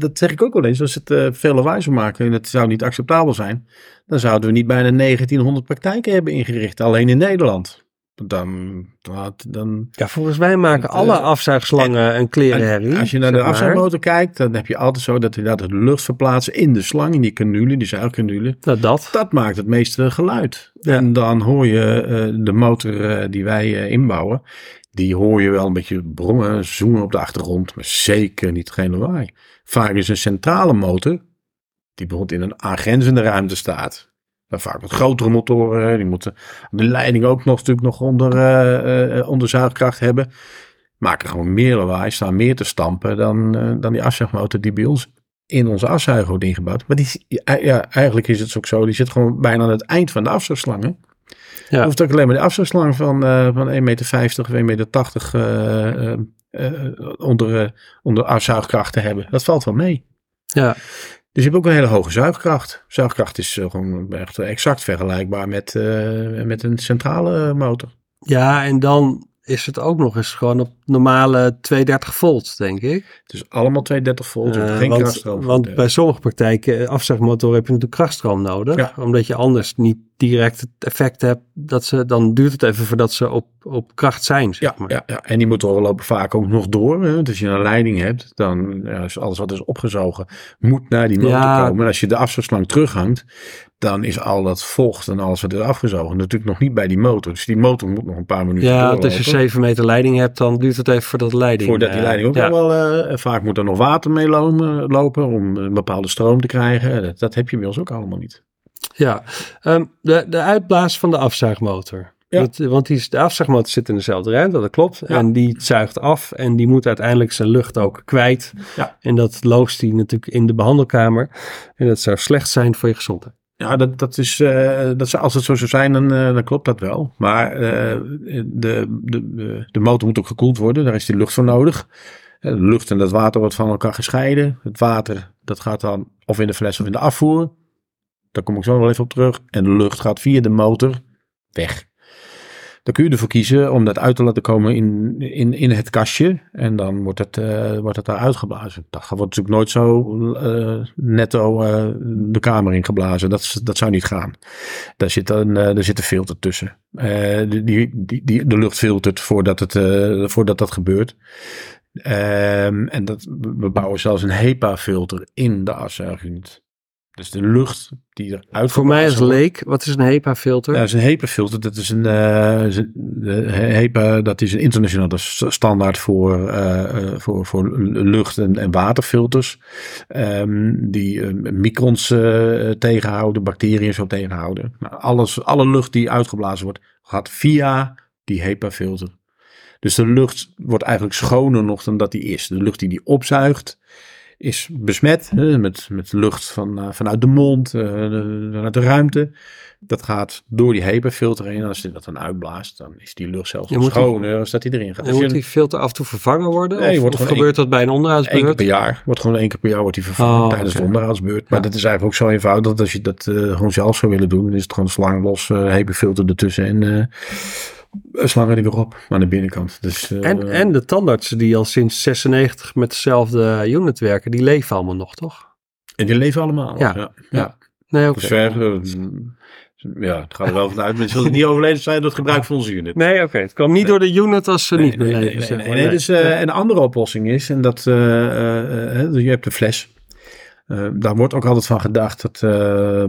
dat zeg ik ook wel eens, als het veel lawaai zou maken en het zou niet acceptabel zijn, dan zouden we niet bijna 1900 praktijken hebben ingericht, alleen in Nederland. Dan, dan, dan Ja, volgens mij maken alle eh, afzuigslangen een klerenherrie. als je naar de afzuigmotor kijkt, dan heb je altijd zo dat inderdaad de lucht verplaatsen in de slang, in die canule, die zuigcanule. Nou, dat. Dat maakt het meeste geluid. Ja. En dan hoor je eh, de motor eh, die wij inbouwen, die hoor je wel een beetje brommen, zoemen op de achtergrond, maar zeker niet geen lawaai. Vaak is een centrale motor, die bijvoorbeeld in een aangrenzende ruimte staat. Vaak wat grotere motoren, die moeten de leiding ook nog natuurlijk nog onder, eh, eh, onder zuigkracht hebben. Maken gewoon meer lawaai, staan meer te stampen dan, eh, dan die afzuigmotor die bij ons in onze afzuiger wordt ingebouwd. Maar die, ja, eigenlijk is het ook zo, die zit gewoon bijna aan het eind van de afzuigslangen. Ja. Je hoeft ook alleen maar de afzuigslang van, van 1,50 meter of 1,80 meter onder, onder afzuigkracht te hebben. Dat valt wel mee. Ja. Dus je hebt ook een hele hoge zuigkracht. Zuigkracht is eh, gewoon echt exact vergelijkbaar met, eh, met een centrale motor. ja, en dan is het ook nog eens gewoon op normale 230 volt, denk ik. Het is allemaal 230 volt, Eh, geen want, krachtstroom. want bij sommige praktijken, eh, afzuigmotoren, heb je natuurlijk krachtstroom nodig. Ja. Omdat je anders niet direct het effect hebt dat ze, dan duurt het even voordat ze op, op kracht zijn, zeg Ja, maar. ja, ja, en die motoren lopen vaak ook nog door. Hè? Als je een leiding hebt, dan ja, is alles wat is opgezogen moet naar die motor Ja. komen. En als je de afzuigslang terughangt, dan is al dat vocht en alles wat is afgezogen natuurlijk nog niet bij die motor. Dus die motor moet nog een paar minuten Ja, doorlopen. als je 7 meter leiding hebt, dan duurt het even voordat de leiding... Voordat die eh, leiding ook ja. wel, eh, vaak moet er nog water mee lopen, lopen om een bepaalde stroom te krijgen. Dat, dat heb je bij ons ook allemaal niet. Ja, Ehm, de, de uitblaas van de afzuigmotor. Ja. Dat, want die, de afzuigmotor zit in dezelfde ruimte, dat klopt. Ja. En die zuigt af en die moet uiteindelijk zijn lucht ook kwijt. Ja. En dat loost hij natuurlijk in de behandelkamer. En dat zou slecht zijn voor je gezondheid. Ja, dat, dat is, eh, dat als het zo zou zijn, dan, eh, dan klopt dat wel. Maar eh, de, de, de, motor moet ook gekoeld worden, daar is die lucht voor nodig. De lucht en dat water wordt van elkaar gescheiden. Het water, dat gaat dan of in de fles of in de afvoer. Daar kom ik zo wel even op terug. En de lucht gaat via de motor weg. Dan kun je ervoor kiezen om dat uit te laten komen in, in, in het kastje. En dan wordt het, eh, wordt het daar uitgeblazen. Dat wordt natuurlijk nooit zo eh, netto eh, de kamer ingeblazen. Dat, is- dat zou niet gaan. Daar zit een, daar zit een filter tussen. Die, die, die, de lucht filtert voordat, het, voordat dat gebeurt. Ehm, en dat, we bouwen zelfs een HEPA-filter in de afzuigunit. Dus de lucht die eruit Voor mij als leek, wat is een HEPA-filter? ja, dat is een HEPA-filter. Dat is een, de HEPA, dat is een internationale standaard voor, eh, eh, voor, voor lucht- en, en waterfilters. Ehm, die microns tegenhouden, bacteriën zo tegenhouden. Nou, alles, alle lucht die uitgeblazen wordt, gaat via die HEPA-filter. Dus de lucht wordt eigenlijk schoner nog dan dat die is. De lucht die die opzuigt, is besmet hè, met, met lucht van, eh, vanuit de mond, eh, de- vanuit de ruimte. Dat gaat door die HEPA-filter heen. En als je dat dan uitblaast, dan is die lucht zelfs nog schoner als dat die erin gaat. en moet die filter af en toe vervangen worden? Nee, of wordt of gebeurt dat bij een Eén keer onderhoudsbeurt? per jaar. Wordt gewoon één keer per jaar wordt die vervangen Oh, tijdens de onderhoudsbeurt. Maar Ja. dat is eigenlijk ook zo eenvoudig dat als je dat eh, gewoon zelf zou willen doen, dan is het gewoon slang los, eh HEPA-filter ertussen en slangen er weer op aan de binnenkant. Dus, eh, En, en de tandartsen die al sinds 96 met dezelfde unit werken, die leven allemaal nog, toch? en die leven allemaal. Ja. ja. ja. Nee, oké. Dus ver, eh, ja, het gaat er wel vanuit. Mensen zullen niet overleden zijn door het gebruik van onze unit. Nee, oké. Het kwam niet door de unit als ze Nee, niet meer nee, leven. nee, zeg nee, maar. nee, Nee. dus, eh, een andere oplossing is, en dat eh, eh, eh, je hebt de fles. Eh, daar wordt ook altijd van gedacht dat eh,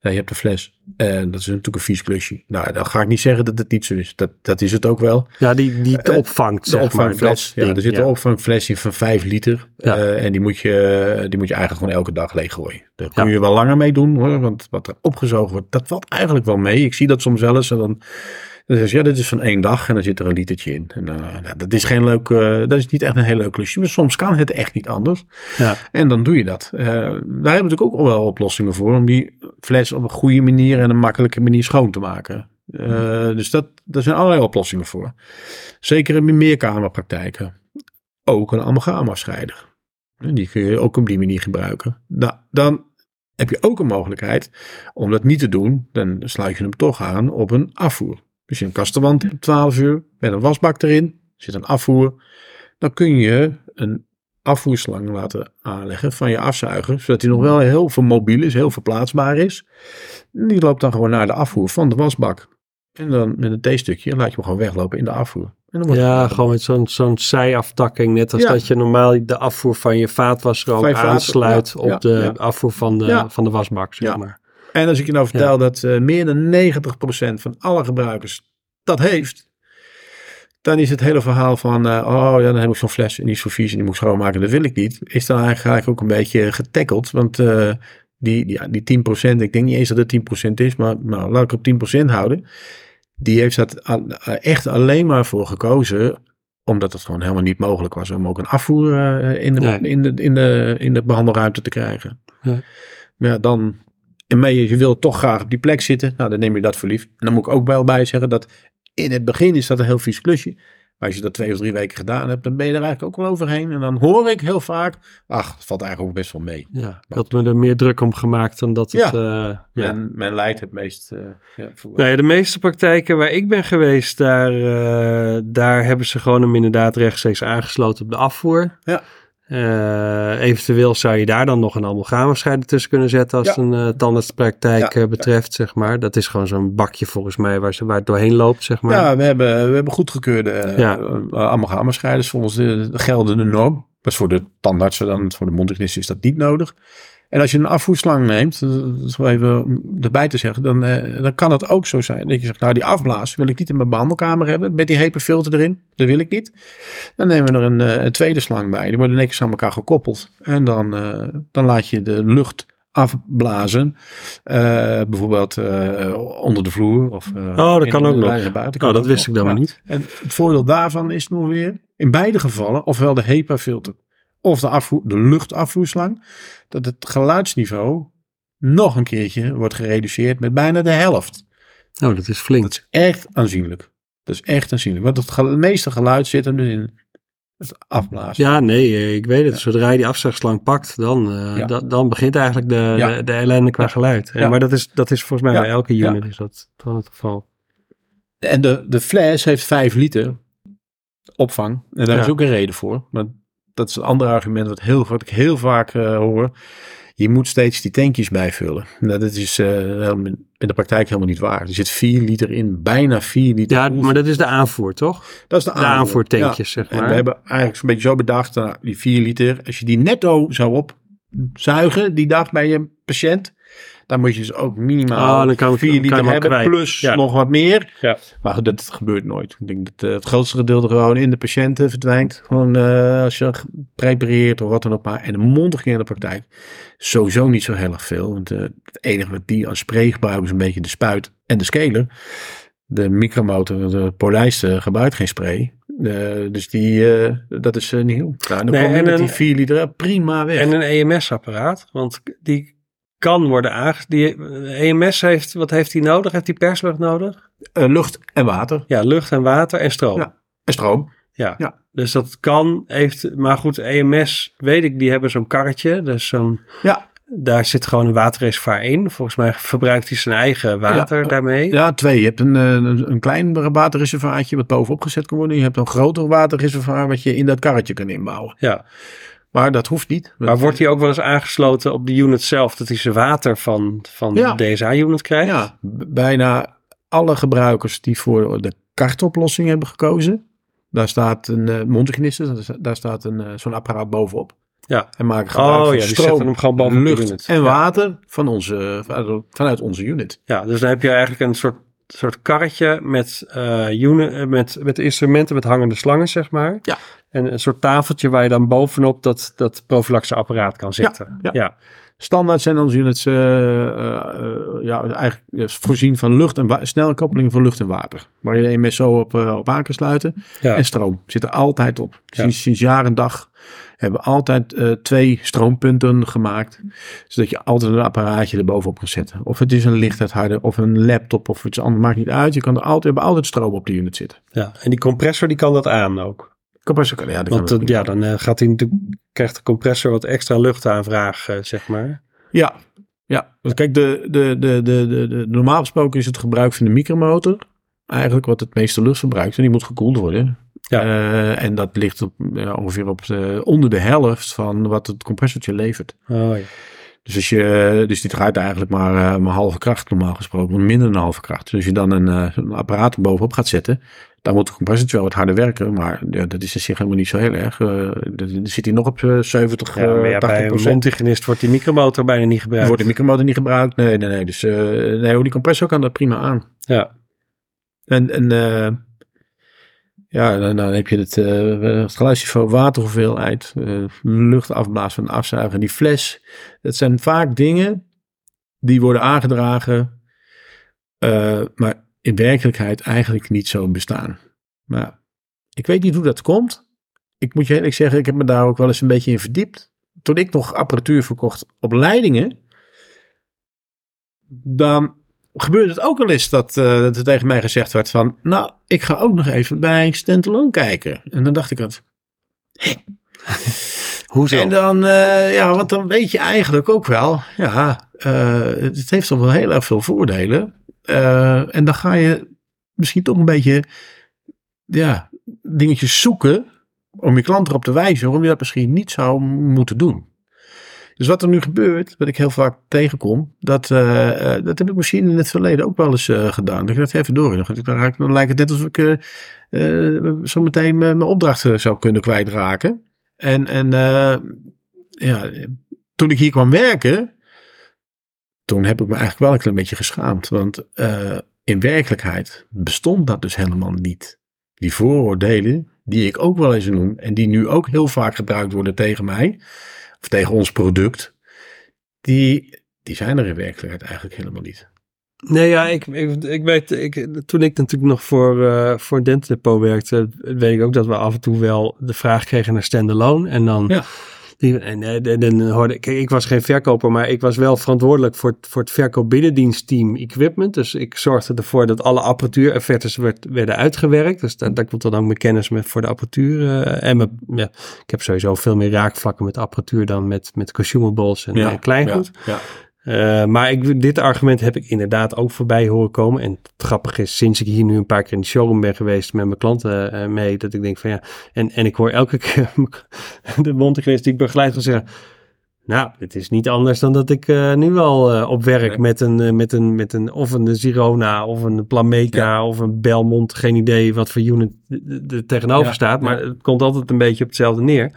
ja, je hebt de fles. En dat is natuurlijk een vies klusje. Nou, dan ga ik niet zeggen dat het niet zo is. Dat, dat is het ook wel. Ja, die, die het Eh, opvangt, De zeg opvangfles. Ja, er zit ja. een opvangfles in van 5 liter. Ja. Eh, en die moet, je, die moet je eigenlijk gewoon elke dag leeggooien. Daar kun je wel langer mee doen hoor. Want wat er opgezogen wordt, dat valt eigenlijk wel mee. Ik zie dat soms wel eens. En dan, dan zeg je, ja, dit is van één dag. En dan zit er een litertje in. En, eh, nou, dat is geen leuk, eh, dat is niet echt een heel leuk klusje. Maar soms kan het echt niet anders. Ja. En dan doe je dat. Eh, daar hebben we natuurlijk ook wel oplossingen voor. Om die fles op een goede manier en een makkelijke manier schoon te maken. Dus dat, daar zijn allerlei oplossingen voor. Zeker in meerkamerpraktijken. Ook een amalgamafscheider. Die kun je ook op die manier gebruiken. Nou, dan heb je ook een mogelijkheid om dat niet te doen. Dan sluit je hem toch aan op een afvoer. Dus je een kastenwand op 12 uur met een wasbak erin, zit een afvoer. Dan kun je een afvoerslang laten aanleggen van je afzuiger, zodat hij nog wel heel veel mobiel is, heel verplaatsbaar is. Die loopt dan gewoon naar de afvoer van de wasbak. En dan met een theestukje laat je hem gewoon weglopen in de afvoer. En dan wordt Ja, het- gewoon met zo'n zo'n zijaftakking. Net als Ja. dat je normaal de afvoer van je vaatwasser ook aansluit ja, op ja, de afvoer van de, van de wasbak, zeg Ja. maar. En als ik je nou vertel dat eh, meer dan 90% van alle gebruikers dat heeft, dan is het hele verhaal van, eh, oh ja, dan heb ik zo'n fles en die is zo vies en die moet ik schoonmaken, dat wil ik niet, is dan eigenlijk ook een beetje getackeld. Want eh, die, die, ja, die 10%, ik denk niet eens dat het 10% is, maar nou, laat ik op 10% houden. Die heeft dat echt alleen maar voor gekozen omdat het gewoon helemaal niet mogelijk was om ook een afvoer in, de, Nee. in, de, in, de, in de behandelruimte te krijgen. Ja. Maar ja, dan, en maar je, wil toch graag op die plek zitten, nou dan neem je dat voor lief. En dan moet ik ook wel bij zeggen dat in het begin is dat een heel vies klusje. Maar als je dat twee of drie weken gedaan hebt, dan ben je er eigenlijk ook wel overheen. En dan hoor ik heel vaak, ach, het valt eigenlijk ook best wel mee. Ja, ik had me er meer druk om gemaakt dan dat het... Ja. eh, ja. Men, men leidt het meest ja. Nou ja, de meeste praktijken waar ik ben geweest, daar, eh, daar hebben ze gewoon hem inderdaad rechtstreeks aangesloten op de afvoer. Ja. Eh, eventueel zou je daar dan nog een amalgamenscheider tussen kunnen zetten als Ja. het een eh, tandartspraktijk Ja, eh, betreft, zeg maar. Dat is gewoon zo'n bakje volgens mij waar, ze, waar het doorheen loopt, zeg maar. Ja, we hebben, we hebben goedgekeurde uh, volgens de, de geldende norm. Dat is voor de tandartsen dan, voor de mondhygiënisten is dat niet nodig. En als je een afvoerslang neemt, dat is wel even om erbij te zeggen, dan, eh, dan kan het ook zo zijn dat je zegt, nou die afblaas wil ik niet in mijn behandelkamer hebben, met die HEPA-filter erin, dat wil ik niet. Dan nemen we er een, eh, een tweede slang bij, die worden netjes aan elkaar gekoppeld. En dan, eh, dan laat je de lucht afblazen, bijvoorbeeld onder de vloer. Of, eh, dat in- kan ook nog. Oh, dat ook wist nog. ik dan maar niet. En het voordeel daarvan is nog weer, in beide gevallen, ofwel de HEPA-filter of de, afvoer, de luchtafvoerslang, dat het geluidsniveau nog een keertje wordt gereduceerd met bijna de helft. Oh, dat is flink. Dat is echt aanzienlijk. Dat is echt aanzienlijk. Want het meeste geluid zit hem dus in het afblazen. Ja, nee, eh, ik weet het. Zodra je die afzuigslang pakt, dan, eh, Ja. da- dan begint eigenlijk de, Ja. de, de ellende qua geluid. Ja, Ja. Maar dat is, dat is volgens mij bij elke unit is dat wel het geval. En de, de fles heeft 5 liter opvang. En daar is ook een reden voor. Maar dat is een ander argument wat, heel, wat ik heel vaak eh, hoor. Je moet steeds die tankjes bijvullen. Nou, dat is eh, in de praktijk helemaal niet waar. Er zit 4 liter in, bijna 4 liter. Ja, maar dat is de aanvoer, toch? dat is de De aanvoertankjes, Ja. zeg En maar. we hebben eigenlijk zo'n beetje zo bedacht, nou, die 4 liter, als je die netto zou opzuigen die dag bij je patiënt, dan moet je dus ook minimaal Oh, kan ik- 4 kan je liter ook hebben, kwijt. plus Ja. nog wat meer. Ja. Maar goed, dat gebeurt nooit. Ik denk dat eh, het grootste gedeelte gewoon in de patiënten verdwijnt. Gewoon eh, als je prepareert of wat dan ook maar. En de mondiging in de praktijk sowieso niet zo heel erg veel. Want eh, het enige wat die aan spray gebruiken is een beetje de spuit en de scaler. De micromotor, de polijst eh, gebruikt geen spray. Dus die, dat is eh, nieuw. Nou, dan Nee, kom je en met een- die 4 liter prima weg. En een EMS-apparaat, want die kan worden aange... Die EMS heeft, wat heeft die nodig? Heeft die perslucht nodig? Eh, lucht en water Ja, lucht en water en stroom. Ja. en stroom. Ja. Ja. Dus dat kan, heeft, maar goed, EMS, weet ik, die hebben zo'n karretje. Dus zo'n, Ja. daar zit gewoon een waterreservoir in. Volgens mij gebruikt hij zijn eigen water Ja. daarmee. Ja, twee. Je hebt een, eh, een, een klein waterreservaatje wat bovenop gezet kan worden. Je hebt een groter waterreservoir wat je in dat karretje kan inbouwen. Ja. Maar dat hoeft niet. Maar wordt hij ook wel eens aangesloten op de unit zelf, dat hij zijn water van, van Ja. de DSA-unit krijgt? Ja, bijna alle gebruikers die voor de kartoplossing hebben gekozen. Daar staat een uh, daar sta- daar staat een, eh, zo'n apparaat bovenop. Ja. En maken gebruik Oh van ja, die stroom, hem gewoon boven lucht unit. en Ja. water van onze, vanuit onze unit. Ja, dus dan heb je eigenlijk een soort, soort karretje met, eh unit, met, met instrumenten met hangende slangen, zeg maar. Ja. En een soort tafeltje waar je dan bovenop dat, dat profilaxe apparaat kan zitten. ja. ja. Standaard zijn onze units eh, eh, eh, ja, eigenlijk voorzien van lucht en snelle koppeling van lucht en water. Waar je de EMS zo op, op aan kan sluiten. Ja. En stroom zit er altijd op. Sinds, sinds jaar en dag hebben we altijd twee stroompunten gemaakt. Zodat je altijd een apparaatje erbovenop kan zetten. Of het is een lichtuitharder of een laptop of iets anders. Maakt niet uit. Je kan er altijd, we hebben altijd stroom op de unit zitten. ja. En die compressor die kan dat aan ook. Compressor ja, Want ja, dan eh, gaat hij natuurlijk, krijgt de compressor wat extra luchtaanvraag, eh, zeg maar. Ja, Ja, want kijk, de, de, de, de, de, de, normaal gesproken is het gebruik van de micromotor eigenlijk wat het meeste lucht verbruikt. En die moet gekoeld worden. Ja. Eh, en dat ligt op, ongeveer op de, onder de helft van wat het compressortje levert. Oh, ja. Dus, als je, dus die draait eigenlijk maar, maar halve kracht normaal gesproken, minder dan halve kracht. Dus als je dan een, een apparaat bovenop gaat zetten, dan moet het compressortje wel wat harder werken. Maar ja, dat is in zich helemaal niet zo heel erg. Eh, dan zit hij nog op eh, 70, Ja, maar ja, eh, bij 80 een procent. wordt die micromotor bijna niet gebruikt. Wordt de micromotor niet gebruikt? Nee, nee, nee. Dus eh, nee, die compressor kan dat prima aan. Ja. En, en eh, ja, dan, dan heb je het, eh het geluidsniveau, waterhoeveelheid, eh lucht afblazen en afzuigen. Die fles, dat zijn vaak dingen die worden aangedragen, eh, maar in werkelijkheid eigenlijk niet zo bestaan. Maar ik weet niet hoe dat komt. Ik moet je eerlijk zeggen, ik heb me daar ook wel eens een beetje in verdiept. Toen ik nog apparatuur verkocht op leidingen, dan gebeurde het ook wel eens dat, eh, dat er tegen mij gezegd werd van, nou, ik ga ook nog even bij Standalone kijken. En dan dacht ik dat. Hoezo? En dan, eh, ja, want dan weet je eigenlijk ook wel, ja, eh, het heeft toch wel heel erg veel voordelen. Eh, en dan ga je misschien toch een beetje, ja, dingetjes zoeken om je klant erop te wijzen waarom je dat misschien niet zou moeten doen. Dus wat er nu gebeurt, wat ik heel vaak tegenkom, dat, eh, eh, dat heb ik misschien in het verleden ook wel eens eh, gedaan. Dat ik dat even door. Dan, dan, lijkt het net alsof ik zo meteen mijn opdrachten zou kunnen kwijtraken. En, en ja, toen ik hier kwam werken, toen heb ik me eigenlijk wel een klein beetje geschaamd. Want eh, in werkelijkheid bestond dat dus helemaal niet. Die vooroordelen, die ik ook wel eens noem, en die nu ook heel vaak gebruikt worden tegen mij, of tegen ons product, die, die zijn er in werkelijkheid eigenlijk helemaal niet. Nee, ja, ik, ik, ik weet, ik, toen ik natuurlijk nog voor, eh voor Dental Depot werkte, weet ik ook dat we af en toe wel de vraag kregen naar standalone. En dan, Ja. Die, en, eh, dan hoorde ik, kijk, ik was geen verkoper, maar ik was wel verantwoordelijk voor, het- voor het verkoopbinnendienstteam equipment. Dus ik zorgde ervoor dat alle apparatuuroffertes werd, werden uitgewerkt. Dus daar, komt dan ook mijn kennis met voor de apparatuur. eh, en mijn, ja, ik heb sowieso veel meer raakvlakken met apparatuur dan met, met consumables en, en kleingoed. Ja, Eh, maar ik, dit argument heb ik inderdaad ook voorbij horen komen. En het grappige is, sinds ik hier nu een paar keer in de showroom ben geweest met mijn klanten eh, mee, dat ik denk van ja, en, en ik hoor elke keer de mondhygiënist die ik begeleid gaan zeggen, nou, het is niet anders dan dat ik eh, nu al op werk Nee. met, een, met, een, met een, of een Zirona of een Plameca of een Belmont, geen idee wat voor unit er- er tegenover Ja, staat, maar ja. het komt altijd een beetje op hetzelfde neer.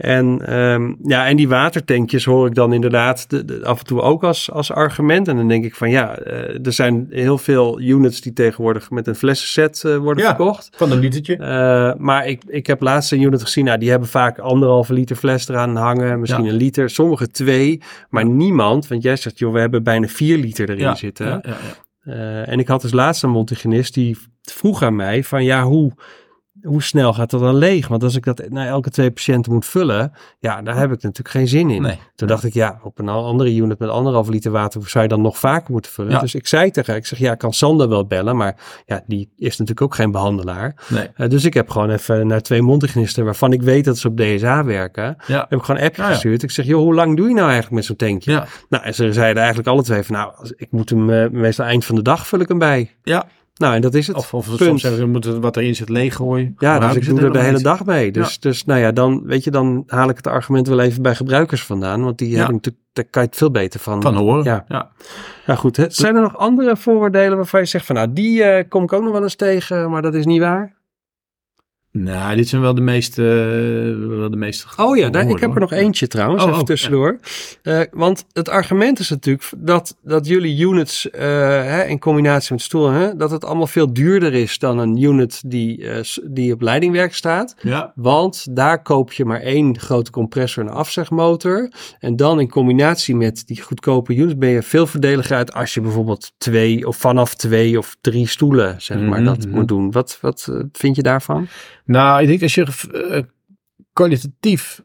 En, ehm, ja, en die watertankjes hoor ik dan inderdaad de, de- af en toe ook als, als argument. En dan denk ik van ja, eh, er zijn heel veel units die tegenwoordig met een flessenset eh, worden Ja. verkocht. Van een litertje. Eh, maar ik, ik heb laatst een unit gezien, nou, die hebben vaak anderhalve liter fles eraan hangen, misschien Ja. een liter, sommige twee, maar niemand, want jij zegt, joh, we hebben bijna vier liter erin zitten. Ja, ja, ja. Eh, en ik had dus laatst een montigenist die vroeg aan mij van ja, hoe, hoe snel gaat dat dan leeg? Want als ik dat na elke twee patiënten moet vullen, ja, daar heb ik natuurlijk geen zin in. Nee. Toen dacht ik, ja, op een andere unit met anderhalf liter water zou je dan nog vaker moeten vullen. Ja. Dus ik zei tegen haar, ik zeg, ja, ik kan Sander wel bellen, maar ja, die is natuurlijk ook geen behandelaar. Nee. Eh, dus ik heb gewoon even naar twee montigenisten waarvan ik weet dat ze op DSA werken, Ja. heb ik gewoon een appje ja. gestuurd. Ik zeg, joh, hoe lang doe je nou eigenlijk met zo'n tankje? Nou, en ze zeiden eigenlijk alle twee van, nou, ik moet hem eh, meestal eind van de dag vul ik hem bij. Ja. Nou, en dat is het. Of, of soms zeggen ze, we moeten wat erin zit leeggooien. ja, dus ik doe er de hele dag mee. Dus, dus nou ja, dan, weet je, dan haal ik het argument wel even bij gebruikers vandaan. Want die hebben natuurlijk, daar kan je het veel beter. Van horen. Ja. ja. Ja, goed. Hè? Zijn er nog andere vooroordelen waarvan je zegt van, nou, die eh, kom ik ook nog wel eens tegen, maar dat is niet waar? Nou, dit zijn wel de meeste. wel de meeste Oh ja, daar, ik heb er nog eentje trouwens, Oh, even oh, tussendoor. Eh, want het argument is natuurlijk dat, dat jullie units eh, hè, in combinatie met stoelen, hè, dat het allemaal veel duurder is dan een unit die, die op leidingwerk staat. Ja. Want daar koop je maar één grote compressor en een afzegmotor. En dan in combinatie met die goedkope units ben je veel voordeliger uit als je bijvoorbeeld twee of vanaf twee of drie stoelen, zeg maar, Mhm, dat mhm. moet doen. Wat, wat vind je daarvan? Nou, ik denk als je eh, kwalitatief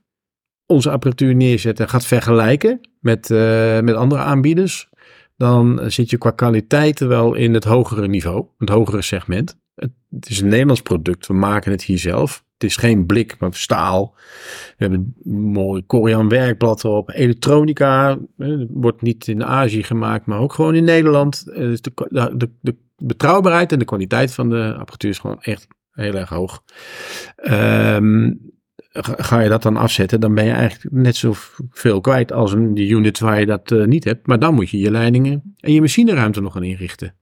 onze apparatuur neerzet en gaat vergelijken met, eh, met andere aanbieders, dan zit je qua kwaliteit wel in het hogere niveau, het hogere segment. Het, is een Nederlands product, we maken het hier zelf. Het is geen blik, maar staal. We hebben een mooi Korean werkblad erop. Elektronica eh, wordt niet in Azië gemaakt, maar ook gewoon in Nederland. Eh, dus de, de, de betrouwbaarheid en de kwaliteit van de apparatuur is gewoon echt heel erg hoog. Ehm, ga je dat dan afzetten, dan ben je eigenlijk net zo veel kwijt als een die unit waar je dat uh, niet hebt. Maar dan moet je je leidingen en je machineruimte nog gaan inrichten.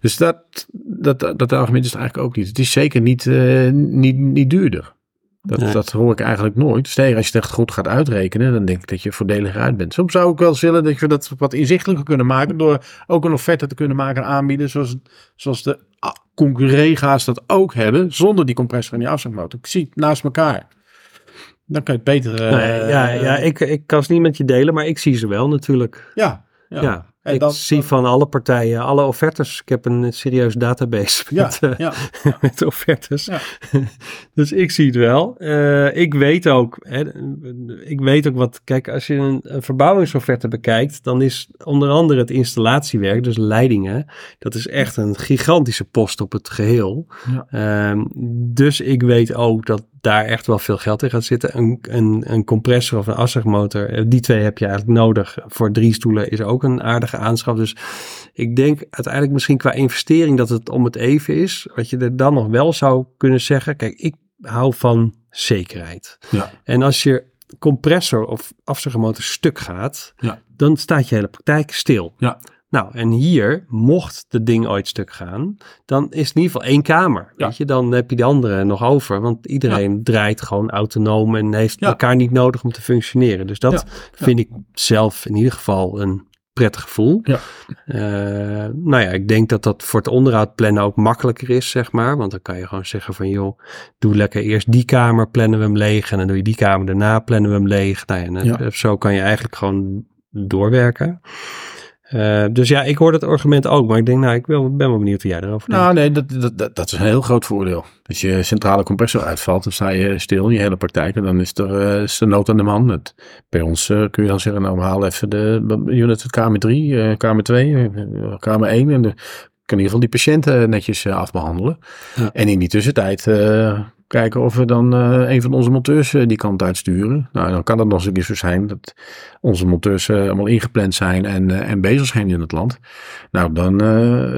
Dus dat, dat, dat argument is eigenlijk ook niet. Het is zeker niet, uh, niet, niet duurder. Dat, nee. dat hoor ik eigenlijk nooit. Sterker, als je het echt goed gaat uitrekenen, dan denk ik dat je voordeliger uit bent. Soms zou ik wel eens willen dat je dat wat inzichtelijker kunnen maken. Door ook een offerte te kunnen maken en aanbieden. Zoals, zoals de concurrega's dat ook hebben. Zonder die compressor en die afzetmotor. Ik zie het naast elkaar. Dan kan je het beter. Uh, nee, ja, ja ik, ik kan ze niet met je delen, maar ik zie ze wel natuurlijk. Ja, ja. ja. En ik zie dat... van alle partijen, alle offertes. Ik heb een serieus database met, ja, uh, ja. met offertes. Ja. dus ik zie het wel. Uh, ik weet ook, hè, ik weet ook wat, kijk, als je een, een, verbouwingsofferte bekijkt, dan is onder andere het installatiewerk, dus leidingen, dat is echt een gigantische post op het geheel. Uh, dus ik weet ook dat daar echt wel veel geld in gaat zitten. Een, een, een compressor of een afzuigmotor, die twee heb je eigenlijk nodig. Voor drie stoelen is ook een aardige aanschaf. Dus ik denk uiteindelijk misschien qua investering dat het om het even is. Wat je er dan nog wel zou kunnen zeggen. Kijk, ik hou van zekerheid. Ja. En als je compressor of afzuigmotor stuk gaat, ja. dan staat je hele praktijk stil. Ja. Nou, en hier, mocht het ding ooit stuk gaan, dan is het in ieder geval één kamer. Ja. Weet je, dan heb je de andere nog over. Want iedereen ja. draait gewoon autonoom en heeft Ja. elkaar niet nodig om te functioneren. Dus dat vind ik zelf in ieder geval een prettig gevoel. Ja. Eh, nou ja, ik denk dat dat voor het onderhoud plannen ook makkelijker is, zeg maar. Want dan kan je gewoon zeggen van, joh, doe lekker eerst die kamer, plannen we hem leeg. En dan doe je die kamer daarna, plannen we hem leeg. Nou ja, en Ja. zo kan je eigenlijk gewoon doorwerken. Eh, dus ja, ik hoor dat argument ook, maar ik denk, nou, ik wil, ben wel benieuwd hoe jij erover denkt. Nou, nee, dat, dat, dat, dat is een heel groot voordeel. Als je centrale compressor uitvalt, dan sta je stil in je hele praktijk. En dan is er, eh, is er nood aan de man. Het, bij ons eh, kun je dan zeggen, nou, we halen even de unit kamer 3, eh, kamer 2, eh, kamer 1. En de, kan in ieder geval die patiënten netjes eh, afbehandelen. Ja. En in die tussentijd kijken of we dan eh, een van onze monteurs eh, die kant uitsturen. Nou, dan kan het nog eens een keer zo zijn dat onze monteurs eh, allemaal ingepland zijn en, en bezig zijn in het land. Nou, dan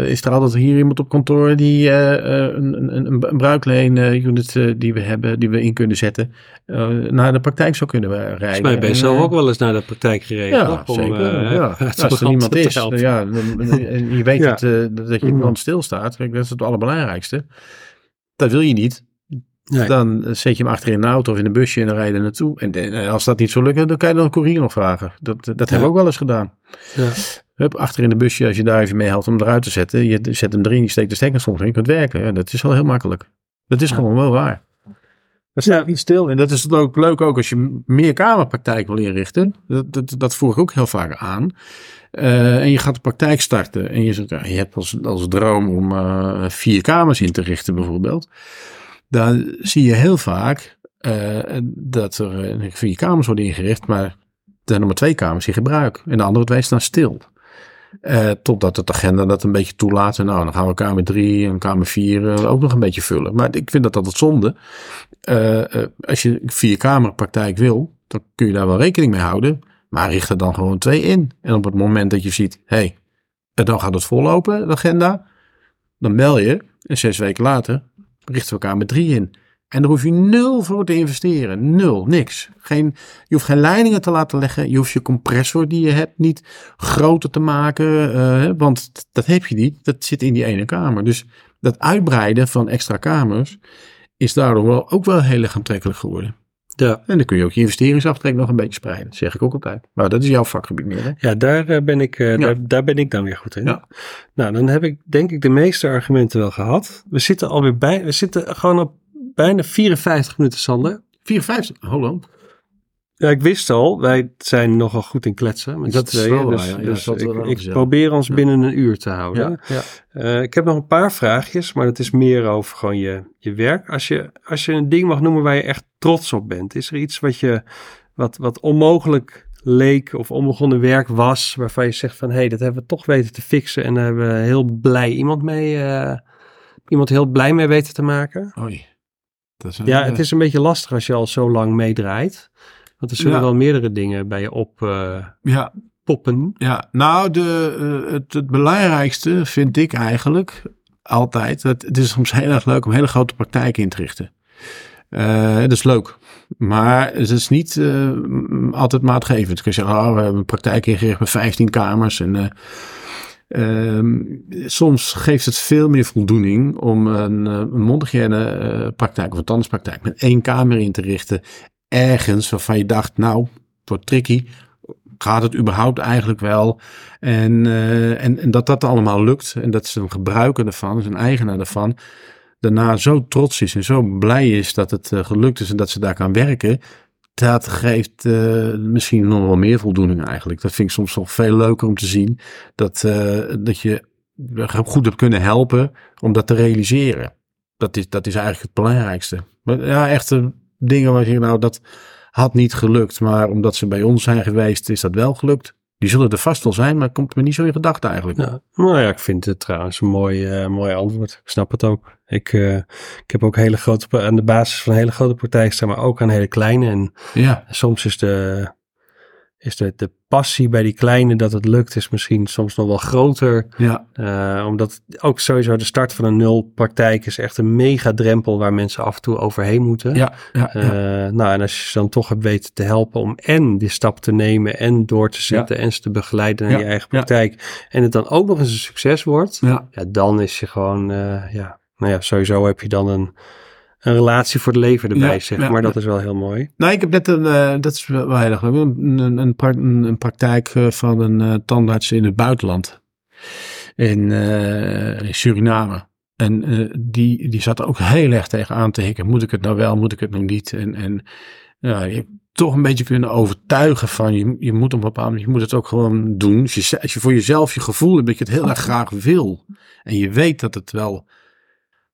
is er altijd hier iemand op kantoor die een, een, een, een bruikleen unit eh, die we hebben, die we in kunnen zetten, naar de praktijk zou kunnen rijden. Volgens mij ben je zelf ook wel eens naar de praktijk gereden. ja, toch? Om, zeker. ja. Als er niemand is, ja, en je weet Ja. dat, dat je iemand stilstaat. Kijk, dat is het allerbelangrijkste. Dat wil je niet. Nee. Dan zet je hem achter in een auto of in een busje en dan rij je naartoe. En, en als dat niet zo lukt, dan kan je dan een courier nog vragen. Dat, dat hebben we ook wel eens gedaan. Ja. Hup, achter in de busje, als je daar even mee helpt om hem eruit te zetten. Je zet hem erin, je steekt de stekker soms in, je kunt werken. Ja, dat is wel heel makkelijk. Dat is gewoon wel waar. Dat staat niet stil. En dat is ook leuk ook als je meer kamerpraktijk wil inrichten. Dat, dat, dat voer ik ook heel vaak aan. Eh, en je gaat de praktijk starten. En je, zegt, ja, je hebt als, als droom om eh, vier kamers in te richten bijvoorbeeld. Dan zie je heel vaak eh, dat er vier kamers worden ingericht. Maar er zijn nog maar twee kamers in gebruik. En de andere twee staan stil. Eh, totdat het agenda dat een beetje toelaat. En nou, dan gaan we kamer drie en kamer vier eh, ook nog een beetje vullen. Maar ik vind dat altijd zonde. Als je een vierkamerpraktijk wil, dan kun je daar wel rekening mee houden. Maar richt er dan gewoon twee in. En op het moment dat je ziet, hé, hey, dan gaat het vollopen, de agenda. Dan bel je en zes weken later richten we kamer drie in. En daar hoef je nul voor te investeren. Nul, niks. Geen, je hoeft geen leidingen te laten leggen. Je hoeft je compressor die je hebt niet groter te maken. eh, want dat heb je niet. Dat zit in die ene kamer. Dus dat uitbreiden van extra kamers is daardoor wel, ook wel heel erg aantrekkelijk geworden. Ja. En dan kun je ook je investeringsaftrek nog een beetje spreiden. Dat zeg ik ook altijd. Maar dat is jouw vakgebied meer. Hè? Ja, daar, eh, ben ik, eh, Ja. daar, daar ben ik dan weer goed in. Ja. Nou, dan heb ik denk ik de meeste argumenten wel gehad. We zitten alweer bij, we zitten gewoon op bijna 54 minuten, Sander. 54, Holland. Ja, ik wist al, wij zijn nogal goed in kletsen. Met Dat z'n is wel dus. Ja, dus dat ik, ik probeer ons binnen een uur te houden. Eh, ik heb nog een paar vraagjes, maar dat is meer over gewoon je, je werk. Als je, als je een ding mag noemen waar je echt trots op bent, is er iets wat je wat, wat onmogelijk leek of onbegonnen werk was, waarvan je zegt van hé, hey, dat hebben we toch weten te fixen en daar hebben we heel blij iemand mee, eh, iemand heel blij mee weten te maken? Oei. Dat is een, Ja, het is een beetje lastig als je al zo lang meedraait. Want er zullen Ja. wel meerdere dingen bij je op eh, ja, poppen. Ja, nou, de, eh, het, het belangrijkste vind ik eigenlijk altijd. Dat, het is soms heel erg leuk om hele grote praktijken in te richten. Eh, dat is leuk. Maar het is niet altijd maatgevend. Je kan zeggen, oh, we hebben een praktijk ingericht met 15 kamers. En, eh, ehm, soms geeft het veel meer voldoening om een, een mondhygiëne praktijk of een tandartspraktijk met één kamer in te richten. Ergens waarvan je dacht, nou, het wordt tricky gaat het überhaupt eigenlijk wel? En, eh, en, en dat dat allemaal lukt. En dat zijn gebruiker ervan, zijn eigenaar ervan, daarna zo trots is en zo blij is dat het eh, gelukt is en dat ze daar kan werken. Dat geeft eh, misschien nog wel meer voldoening eigenlijk. Dat vind ik soms nog veel leuker om te zien. Dat, dat je goed hebt kunnen helpen om dat te realiseren. Dat is, dat is eigenlijk het belangrijkste. Maar ja, echte dingen waar je nou dat had niet gelukt. Maar omdat ze bij ons zijn geweest, is dat wel gelukt. Die zullen er vast wel zijn, maar komt me niet zo in gedachten eigenlijk. Ja. Nou ja, ik vind het trouwens een mooi, eh, mooi antwoord. Ik snap het ook. Ik, eh, ik heb ook hele grote, aan de basis van hele grote praktijk staan, maar ook aan hele kleine. En Ja, soms is de, is de, de passie bij die kleine dat het lukt, is misschien soms nog wel groter. ja, Eh, omdat ook sowieso de start van een nul praktijk is echt een mega drempel waar mensen af en toe overheen moeten. ja, ja. ja. Eh, nou, en als je ze dan toch hebt weten te helpen om en die stap te nemen en door te zetten en ze te begeleiden naar je eigen praktijk. En het dan ook nog eens een succes wordt. ja. Ja, dan is je gewoon, eh, ja, nou ja, sowieso heb je dan een, een relatie voor het leven erbij, Ja, zeg ja, maar. Dat ja. is wel heel mooi. Nou, ik heb net een, eh, dat is wel heel erg leuk, een, een, een, pra- een, een praktijk eh, van een eh, tandarts in het buitenland. In, eh, in Suriname. En eh, die, die zat er ook heel erg tegen aan te hikken. Moet ik het nou wel, moet ik het nou niet? En, en ja, je hebt toch een beetje kunnen overtuigen van je, je moet op een bepaald moment, je moet het ook gewoon doen. Als je, als je voor jezelf je gevoel hebt dat je het heel erg graag wil. En je weet dat het wel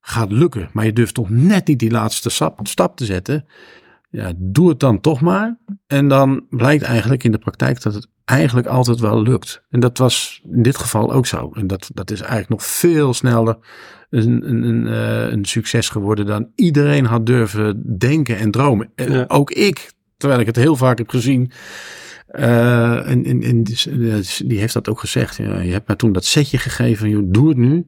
gaat lukken. Maar je durft toch net niet die laatste stap, stap te zetten. Ja, doe het dan toch maar. En dan blijkt eigenlijk in de praktijk dat het eigenlijk altijd wel lukt. En dat was in dit geval ook zo. En dat, dat is eigenlijk nog veel sneller een, een, een, eh, een succes geworden dan iedereen had durven denken en dromen. Ja. ook ik, terwijl ik het heel vaak heb gezien. eh, en, en, en die- die heeft dat ook gezegd. Ja, je hebt mij toen dat setje gegeven. Joh, doe het nu.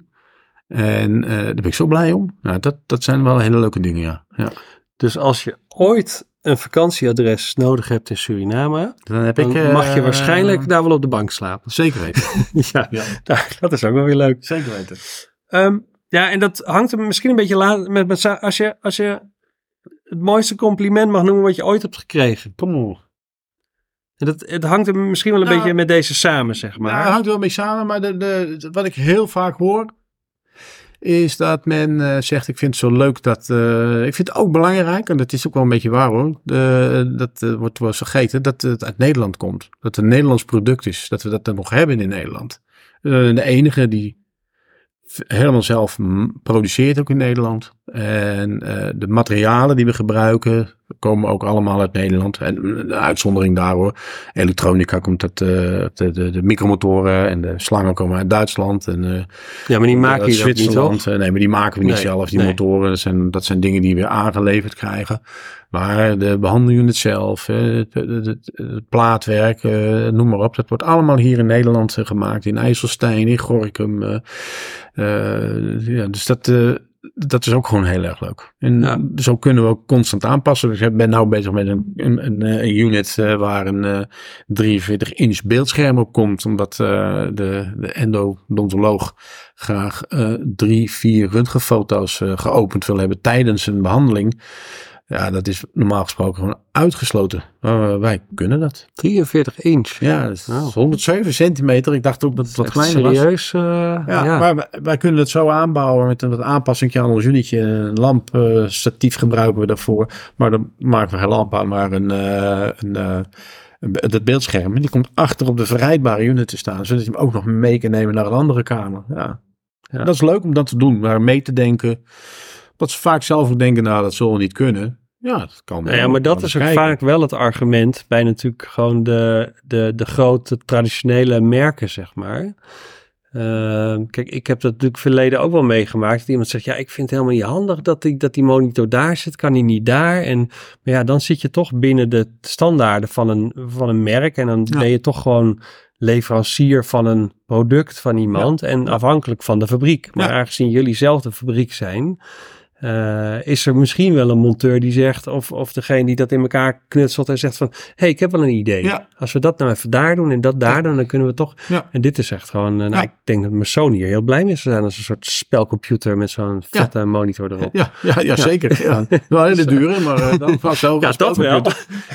En eh, daar ben ik zo blij om. Nou, dat, dat zijn wel hele leuke dingen, ja. ja. Dus als je ooit een vakantieadres nodig hebt in Suriname, Dan heb dan ik, eh, mag je waarschijnlijk daar wel op de bank slapen. Zeker weten. ja, Ja. nou, dat is ook wel weer leuk. Zeker weten. Ehm, ja, en dat hangt er misschien een beetje laat met, met als je, als je het mooiste compliment mag noemen wat je ooit hebt gekregen. Kom op. En dat, het hangt er misschien wel een Nou, beetje met deze samen, zeg maar. Maar het hangt er wel mee samen, maar de, de, wat ik heel vaak hoor, is dat men eh, zegt, ik vind het zo leuk dat, eh, ik vind het ook belangrijk, en dat is ook wel een beetje waar hoor, dat eh, wordt wel vergeten, dat het uit Nederland komt. Dat het een Nederlands product is, dat we dat er nog hebben in Nederland. De enige die helemaal zelf produceert ook in Nederland. En eh, de materialen die we gebruiken komen ook allemaal uit Nederland. En de uitzondering daar hoor. Elektronica komt uit eh, de, de, de micromotoren en de slangen komen uit Duitsland. En, eh, ja, maar die maken je niet, Zwitserland. toch? Eh, Nee, maar die maken we niet Nee, zelf, die nee. motoren. Dat zijn, dat zijn dingen die we aangeleverd krijgen. Maar de behandelunit zelf, het, het, het- het plaatwerk, eh, noem maar op. Dat wordt allemaal hier in Nederland eh, gemaakt. In IJsselstein, in Gorinchem. eh, ja, dus dat, dat is ook gewoon heel erg leuk. En Ja. zo kunnen we ook constant aanpassen. Dus ik ben nu bezig met een, een, een, een unit waar een eh, 43 inch beeldscherm op komt. Omdat de, de endodontoloog graag drie, vier röntgenfoto's geopend wil hebben tijdens een behandeling. Ja, dat is normaal gesproken gewoon uitgesloten. Maar wij kunnen dat. 43 inch. Ja, dat is Wauw. 107 centimeter. Ik dacht ook dat het wat kleiner was. serieus, eh, Ja, ja. maar wij, wij kunnen het zo aanbouwen met een wat aanpassing aan ons unitje. Een lamp eh, statief gebruiken we daarvoor. Maar dan maken we geen lamp aan, maar een, eh, een, eh, een, dat beeldscherm. En die komt achter op de verrijdbare unit te staan. Zodat je hem ook nog mee kan nemen naar een andere kamer. Ja. Ja. Dat is leuk om dat te doen, maar mee te denken. Wat ze vaak zelf ook denken, nou dat zullen we niet kunnen. Ja, dat kan Nou ja, wel. maar dat is ook kijken. vaak wel het argument bij natuurlijk gewoon de, de, de grote traditionele merken, zeg maar. Uh, kijk, ik heb dat natuurlijk verleden ook wel meegemaakt. Dat iemand zegt, ja, ik vind het helemaal niet handig dat die, dat die monitor daar zit. Kan die niet daar? En maar ja, dan zit je toch binnen de standaarden van een, van een merk. En dan Ja. ben je toch gewoon leverancier van een product van iemand. En afhankelijk van de fabriek. Maar Ja. aangezien jullie zelf de fabriek zijn... eh, is er misschien wel een monteur die zegt, of, of degene die dat in elkaar knutselt en zegt van, hé, hey, ik heb wel een idee. Ja. Als we dat nou even daar doen en dat daar Ja. doen, dan kunnen we toch Ja. en dit is echt gewoon, nou, ik denk dat mijn Sony hier heel blij mee zou zijn als een soort spelcomputer met zo'n vette monitor erop. Ja, ja, ja, zeker. Ja. Wel hele dure, maar eh, dan vast zelf Ja, dat wel.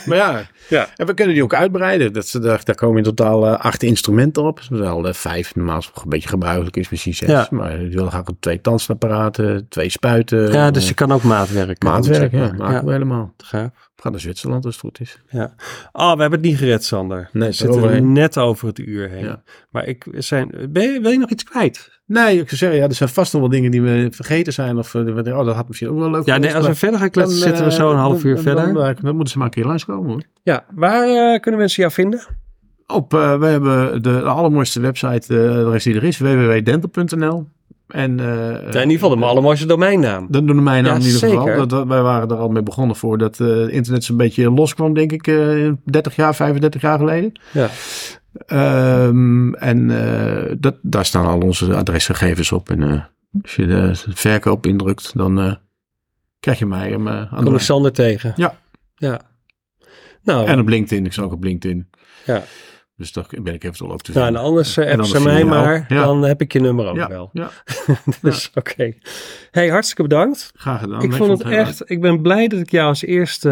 Maar ja, Ja. en we kunnen die ook uitbreiden. Dat, ze- daar, daar komen in totaal eh, acht instrumenten op. Wel eh, vijf, normaal is een beetje gebruikelijk is, misschien zes. Maar je wil graag ook twee dansapparaten, twee spuiten. Ja, dus je kan ook maatwerk. eh, maatwerk, ja, maken we helemaal. te gaaf. Ga naar Zwitserland als het goed is. Ja. Oh, we hebben het niet gered, Sander. Nee, we zitten eroverheen. net over het uur heen. Ja. Maar ik zijn, ben je, wil je nog iets kwijt? Nee, ik zou zeggen, ja, er zijn vast nog wel dingen die we vergeten zijn. Of eh, oh, dat had misschien ook wel leuk Ja, nee, als we verder gaan kletsen, zitten we eh, zo een half uur verder. Dan, moeten ze maar een keer langskomen hoor. ja, waar kunnen mensen jou vinden? Op, we hebben de, allermooiste website, de rest die er is, www.dental.nl. En, eh, Ja, in ieder geval de allermooiste domeinnaam. Dat doen mijn naam Ja, in ieder geval. Dat, dat- wij waren er al mee begonnen voordat het internet zo'n beetje loskwam, denk ik, eh 30 jaar, 35 jaar geleden. Ja. Ehm, en eh, dat, daar staan al onze adresgegevens op. En eh, als je de verkoop indrukt, dan eh, krijg je mij hem eh, aan de Kom. Sander tegen. Ja. Ja. Nou, En op LinkedIn, ik sta ook op LinkedIn. ja. Dus daar ben ik eventueel ook te Nou, vinden. en anders uh, app ze mij jou. maar, Ja. dan heb ik je nummer ook ja, wel. ja, dus oké. Hey, hartstikke bedankt. graag gedaan. ik vond het leuk. echt, ik ben blij dat ik jou als eerste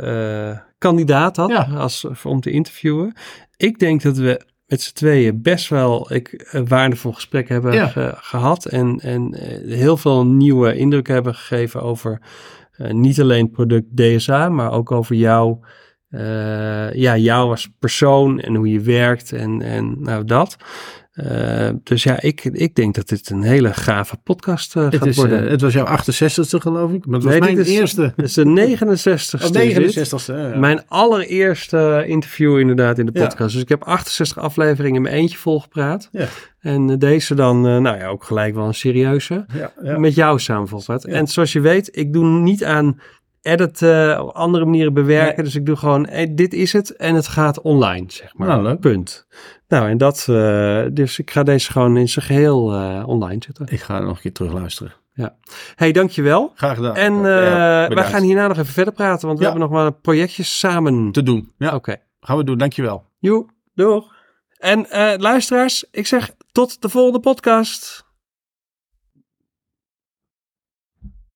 eh, kandidaat had als, om te interviewen. Ik denk dat we met z'n tweeën best wel ik, een waardevol gesprek hebben ge- gehad. En, en eh, heel veel nieuwe indrukken hebben gegeven over eh, niet alleen het product DSA, maar ook over jou. Eh, ja, jou als persoon en hoe je werkt en, en nou dat. Eh, dus ja, ik, ik denk dat dit een hele gave podcast eh, Het, gaat is, worden. het was jouw 68ste geloof ik. Maar het was Nee, mijn is- eerste. Het is de 69ste. Oh, is dit. 69ste. ja. Mijn allereerste interview inderdaad in de Ja. podcast. Dus ik heb 68 afleveringen in mijn eentje volgepraat. Ja. En deze dan, nou ja, ook gelijk wel een serieuze. Met jou samen. Ja. En zoals je weet, ik doe niet aan editen, op andere manieren bewerken. Nee. Dus ik doe gewoon, eh, dit is het en het gaat online, zeg maar. Nou, leuk. Punt. Nou, en dat, eh, dus ik ga deze gewoon in zijn geheel eh, online zetten. Ik ga nog een keer terug luisteren. hey, dankjewel. Graag gedaan. En eh Ja, wij gaan hierna nog even verder praten, want we Ja. hebben nog maar projectjes samen. te doen. Ja, Oké. gaan we doen. Dankjewel. Joe, doeg. En eh, luisteraars, ik zeg tot de volgende podcast.